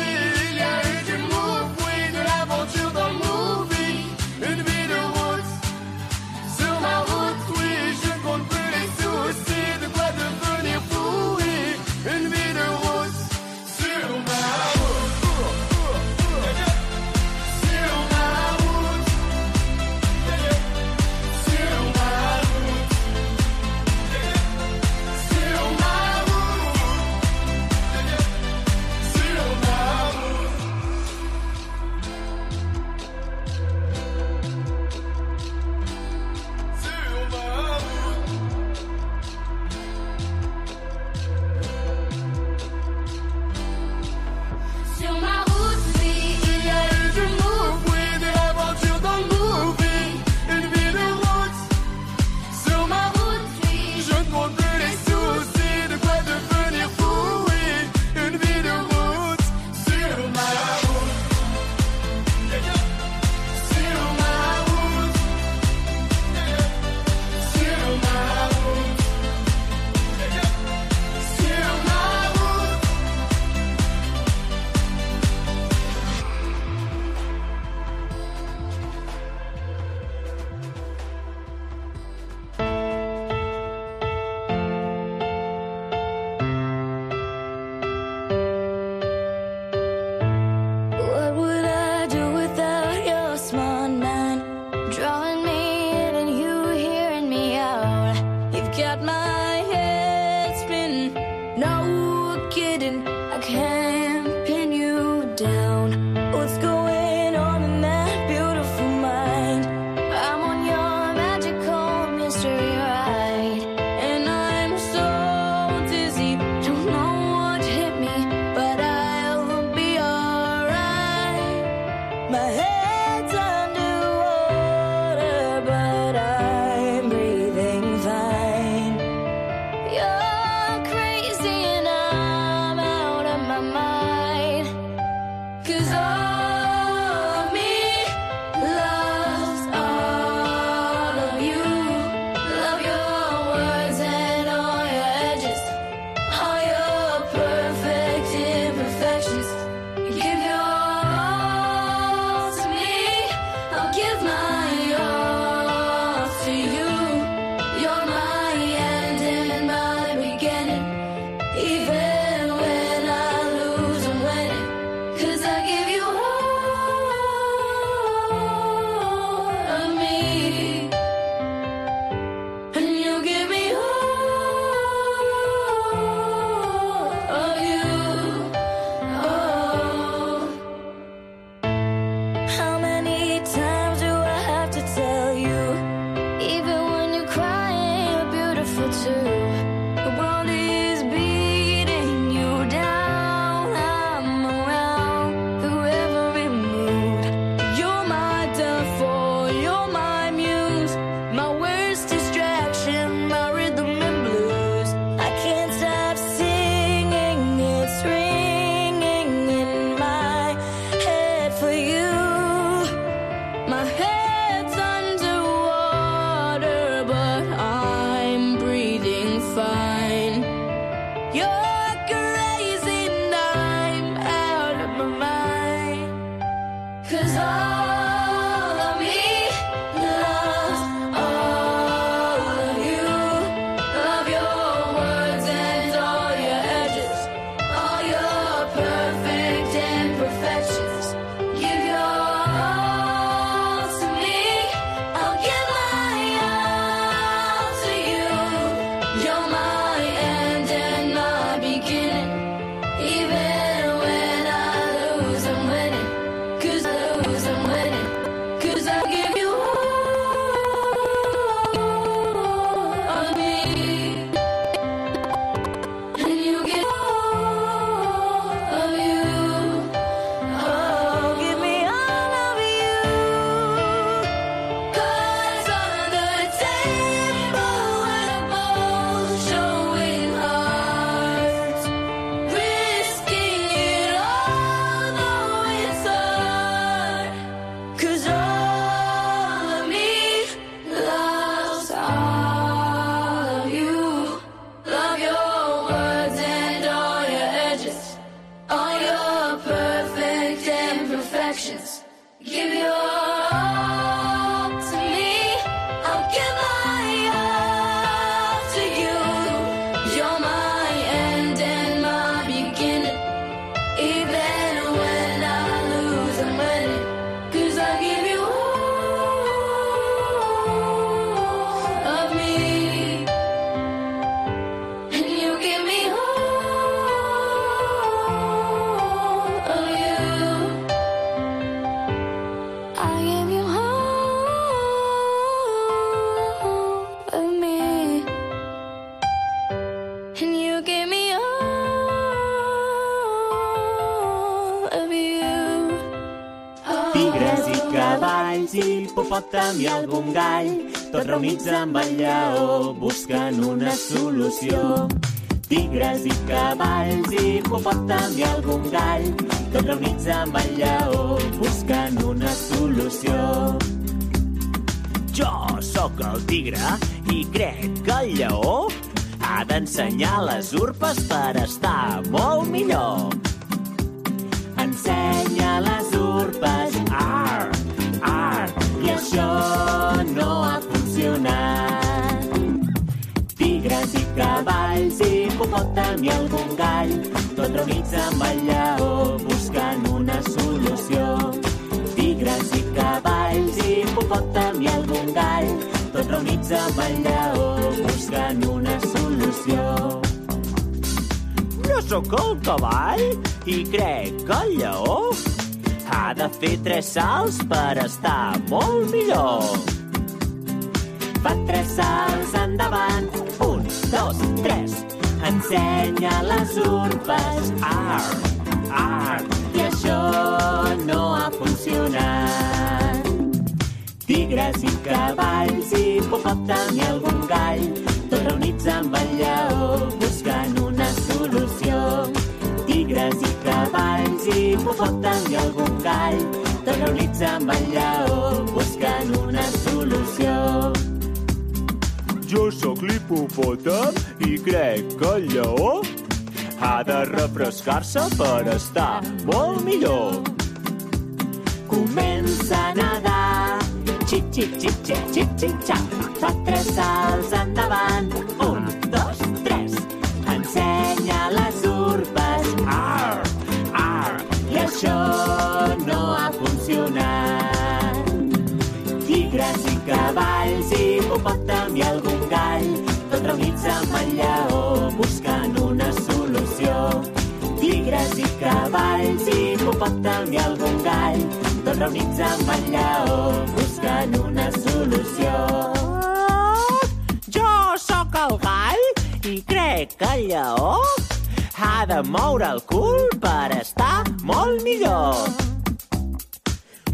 Hipopòtam i algun gall, tots reunits amb el lleó buscant una solució. Tigres i cavalls, hipopòtam i algun gall, tots reunits amb el lleó buscant una solució. Jo sóc el tigre i crec que el lleó ha d'ensenyar les urpes per estar molt millor. El lleó buscant una solució. Tigres i cavalls, hipopòtam i algun gall, tots reunits amb el lleó buscant una solució. Jo sóc el cavall i crec que el lleó ha de fer tres salts per estar molt millor. Fa tres salts endavant, un, dos, tres. Ensenya les urpes, ar, ar, i això no ha funcionat. Tigres i cavalls, hipopòtam i algun gall, tots reunits amb el lleó buscant una solució. Tigres i cavalls, hipopòtam i algun gall, tots reunits amb el lleó buscant una solució. Jo sóc l'hipopòtam i crec que el lleó ha de refrescar-se per estar molt millor. Comença a nedar, xip, xip, xip, xip, xip, xip, xap. Fa tres salts endavant, un, dos, tres. Ensenya les urpes, ar, ar, i això no ha funcionat. Tigres i cavalls, i reunits amb el lleó buscant una solució. Tigres i cavalls, hipopòtam i algun gall, tots reunits amb el lleó buscant una solució. Jo sóc el gall i crec que el lleó ha de moure el cul per estar molt millor.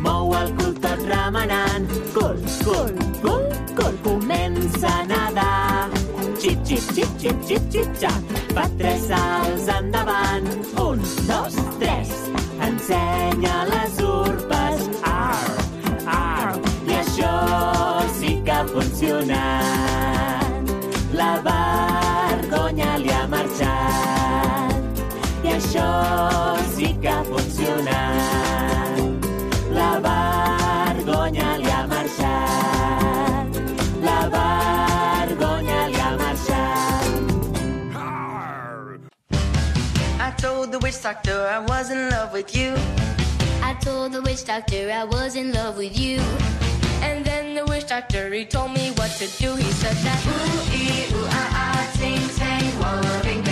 Mou el cul tot remenant, cul, cul, cul, cul, comença a nedar. Xip, xip, xip, xip, xip, xip, xap. Fa tres salts endavant, un, dos, tres. Ensenya les urpes, ar, ar, i això sí que ha funcionat. La vergonya li ha marxat, i això sí que ha funcionat.
Told the witch doctor I was in love with you.
I told the witch doctor I was in love with you.
And then the witch doctor, he told me what to do. He said that, ooh, ee, ooh, ah, ah, ting, tang,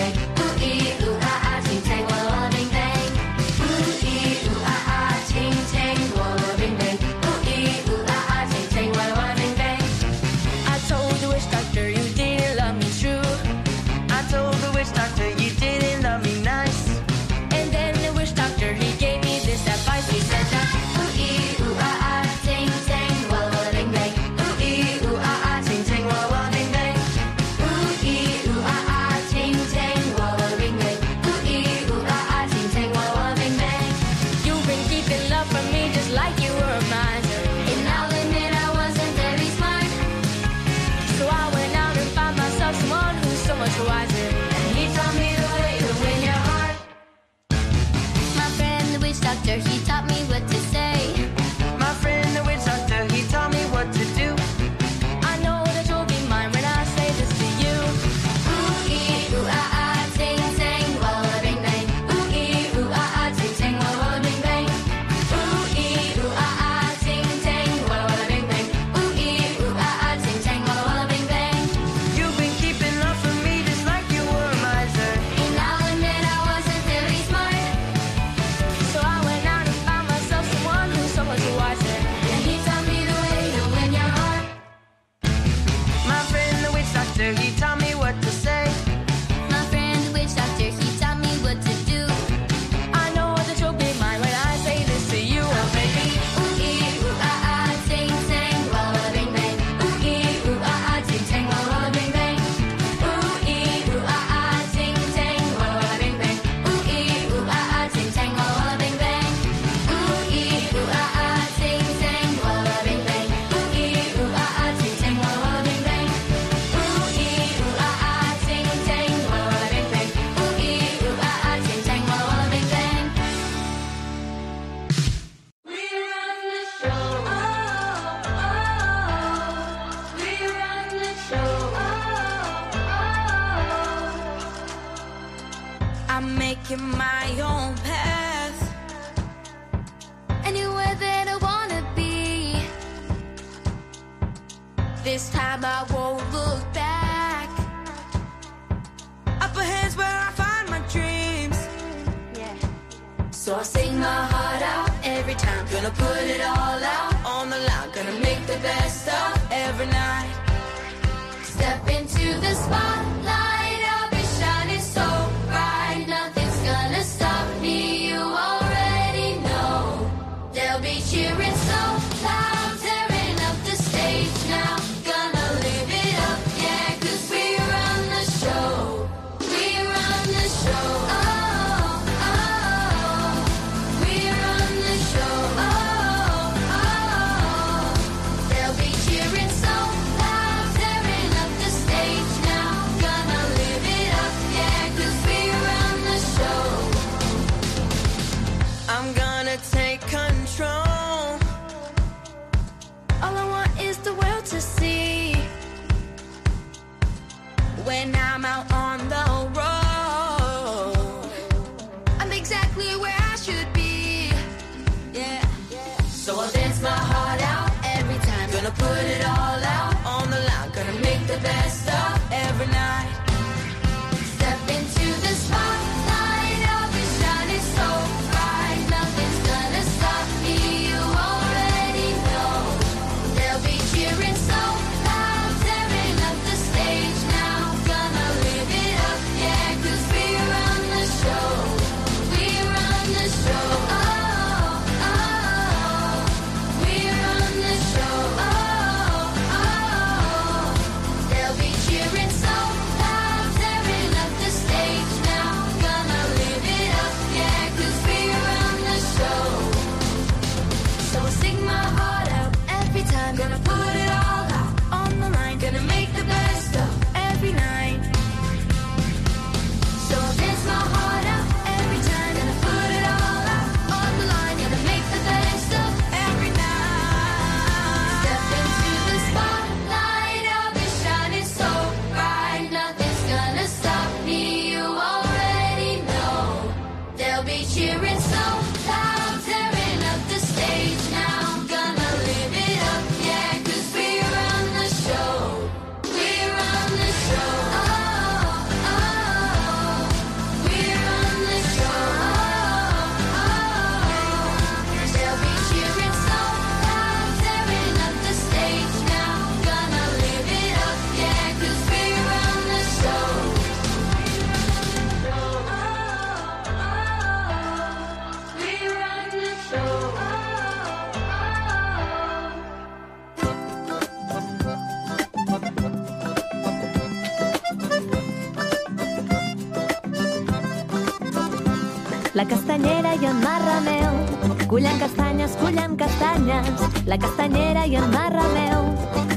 i
el marrameu.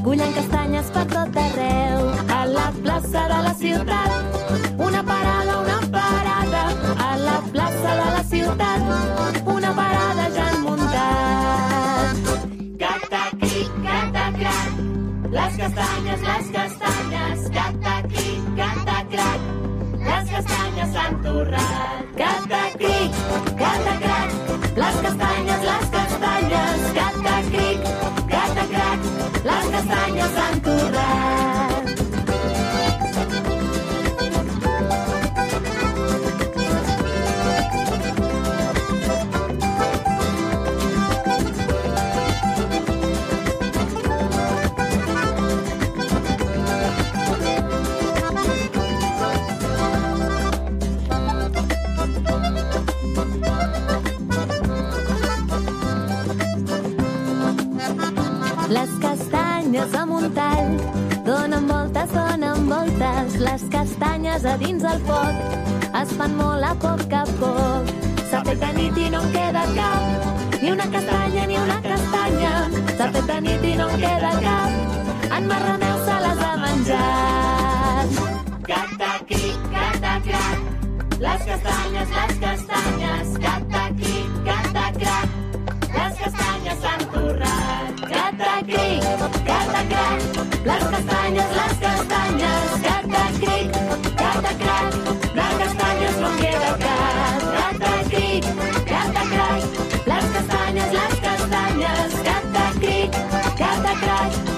collant castanyes per tot arreu, a la plaça de la ciutat. Una parada, una parada, a la plaça de la ciutat. Una parada ja han muntat. Catacric, catacrac, les castanyes, les castanyes, catacric, catacrac, les castanyes s'han torrat. Catacric, catacrac, les castanyes, les castanyes, catacrac, castañas han un tall. Donen voltes, donen voltes, les castanyes a dins el foc. Es fan molt a poc a poc. S'ha fet de nit i no en queda cap, ni una castanya, ni una castanya. S'ha fet de nit i no en queda cap, en Marrameu se les ha menjat. Catacric, catacac, les castanyes, les castanyes, catacric. Las castañas, las castañas, catacrik, catacra. Las castañas
menghela kast, catacrik, catacra. Las castañas, las castañas, Thank you.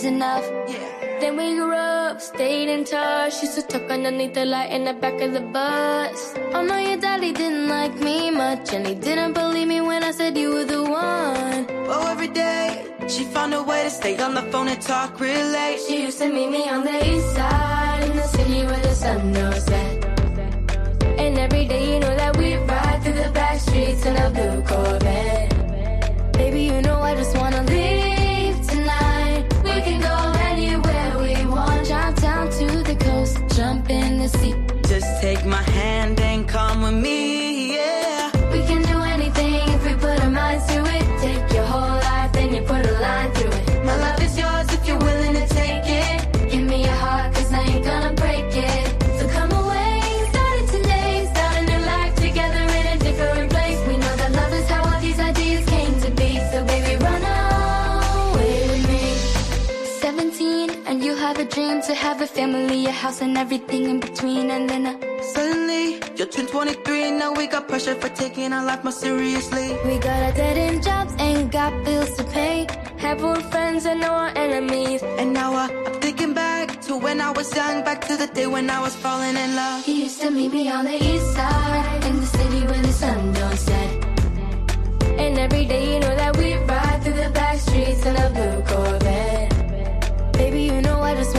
Was enough. Then we grew up, stayed in touch. Used to talk underneath the light in the back of the bus. Oh no, your daddy didn't like me much, and he didn't believe me when I said you were the one.
Oh, every day she found a way to stay on the phone and talk real late.
She used to meet me on the east side in the city where the sun don't set. And every day you know that we ride through the back streets in a blue Corvette. Baby, you know I just house, and everything in between. And then uh,
Suddenly, you're turned 23, now we got pressure for taking our life more seriously.
we got our dead end jobs, ain't got bills to pay. Have old friends and know our enemies.
And now uh, I'm thinking back to when I was young, back to the day when I was falling in love.
He used to meet me on the east side in the city where the sun don't set. And every day you know that we ride through the back streets in a blue Corvette. Baby, you know I just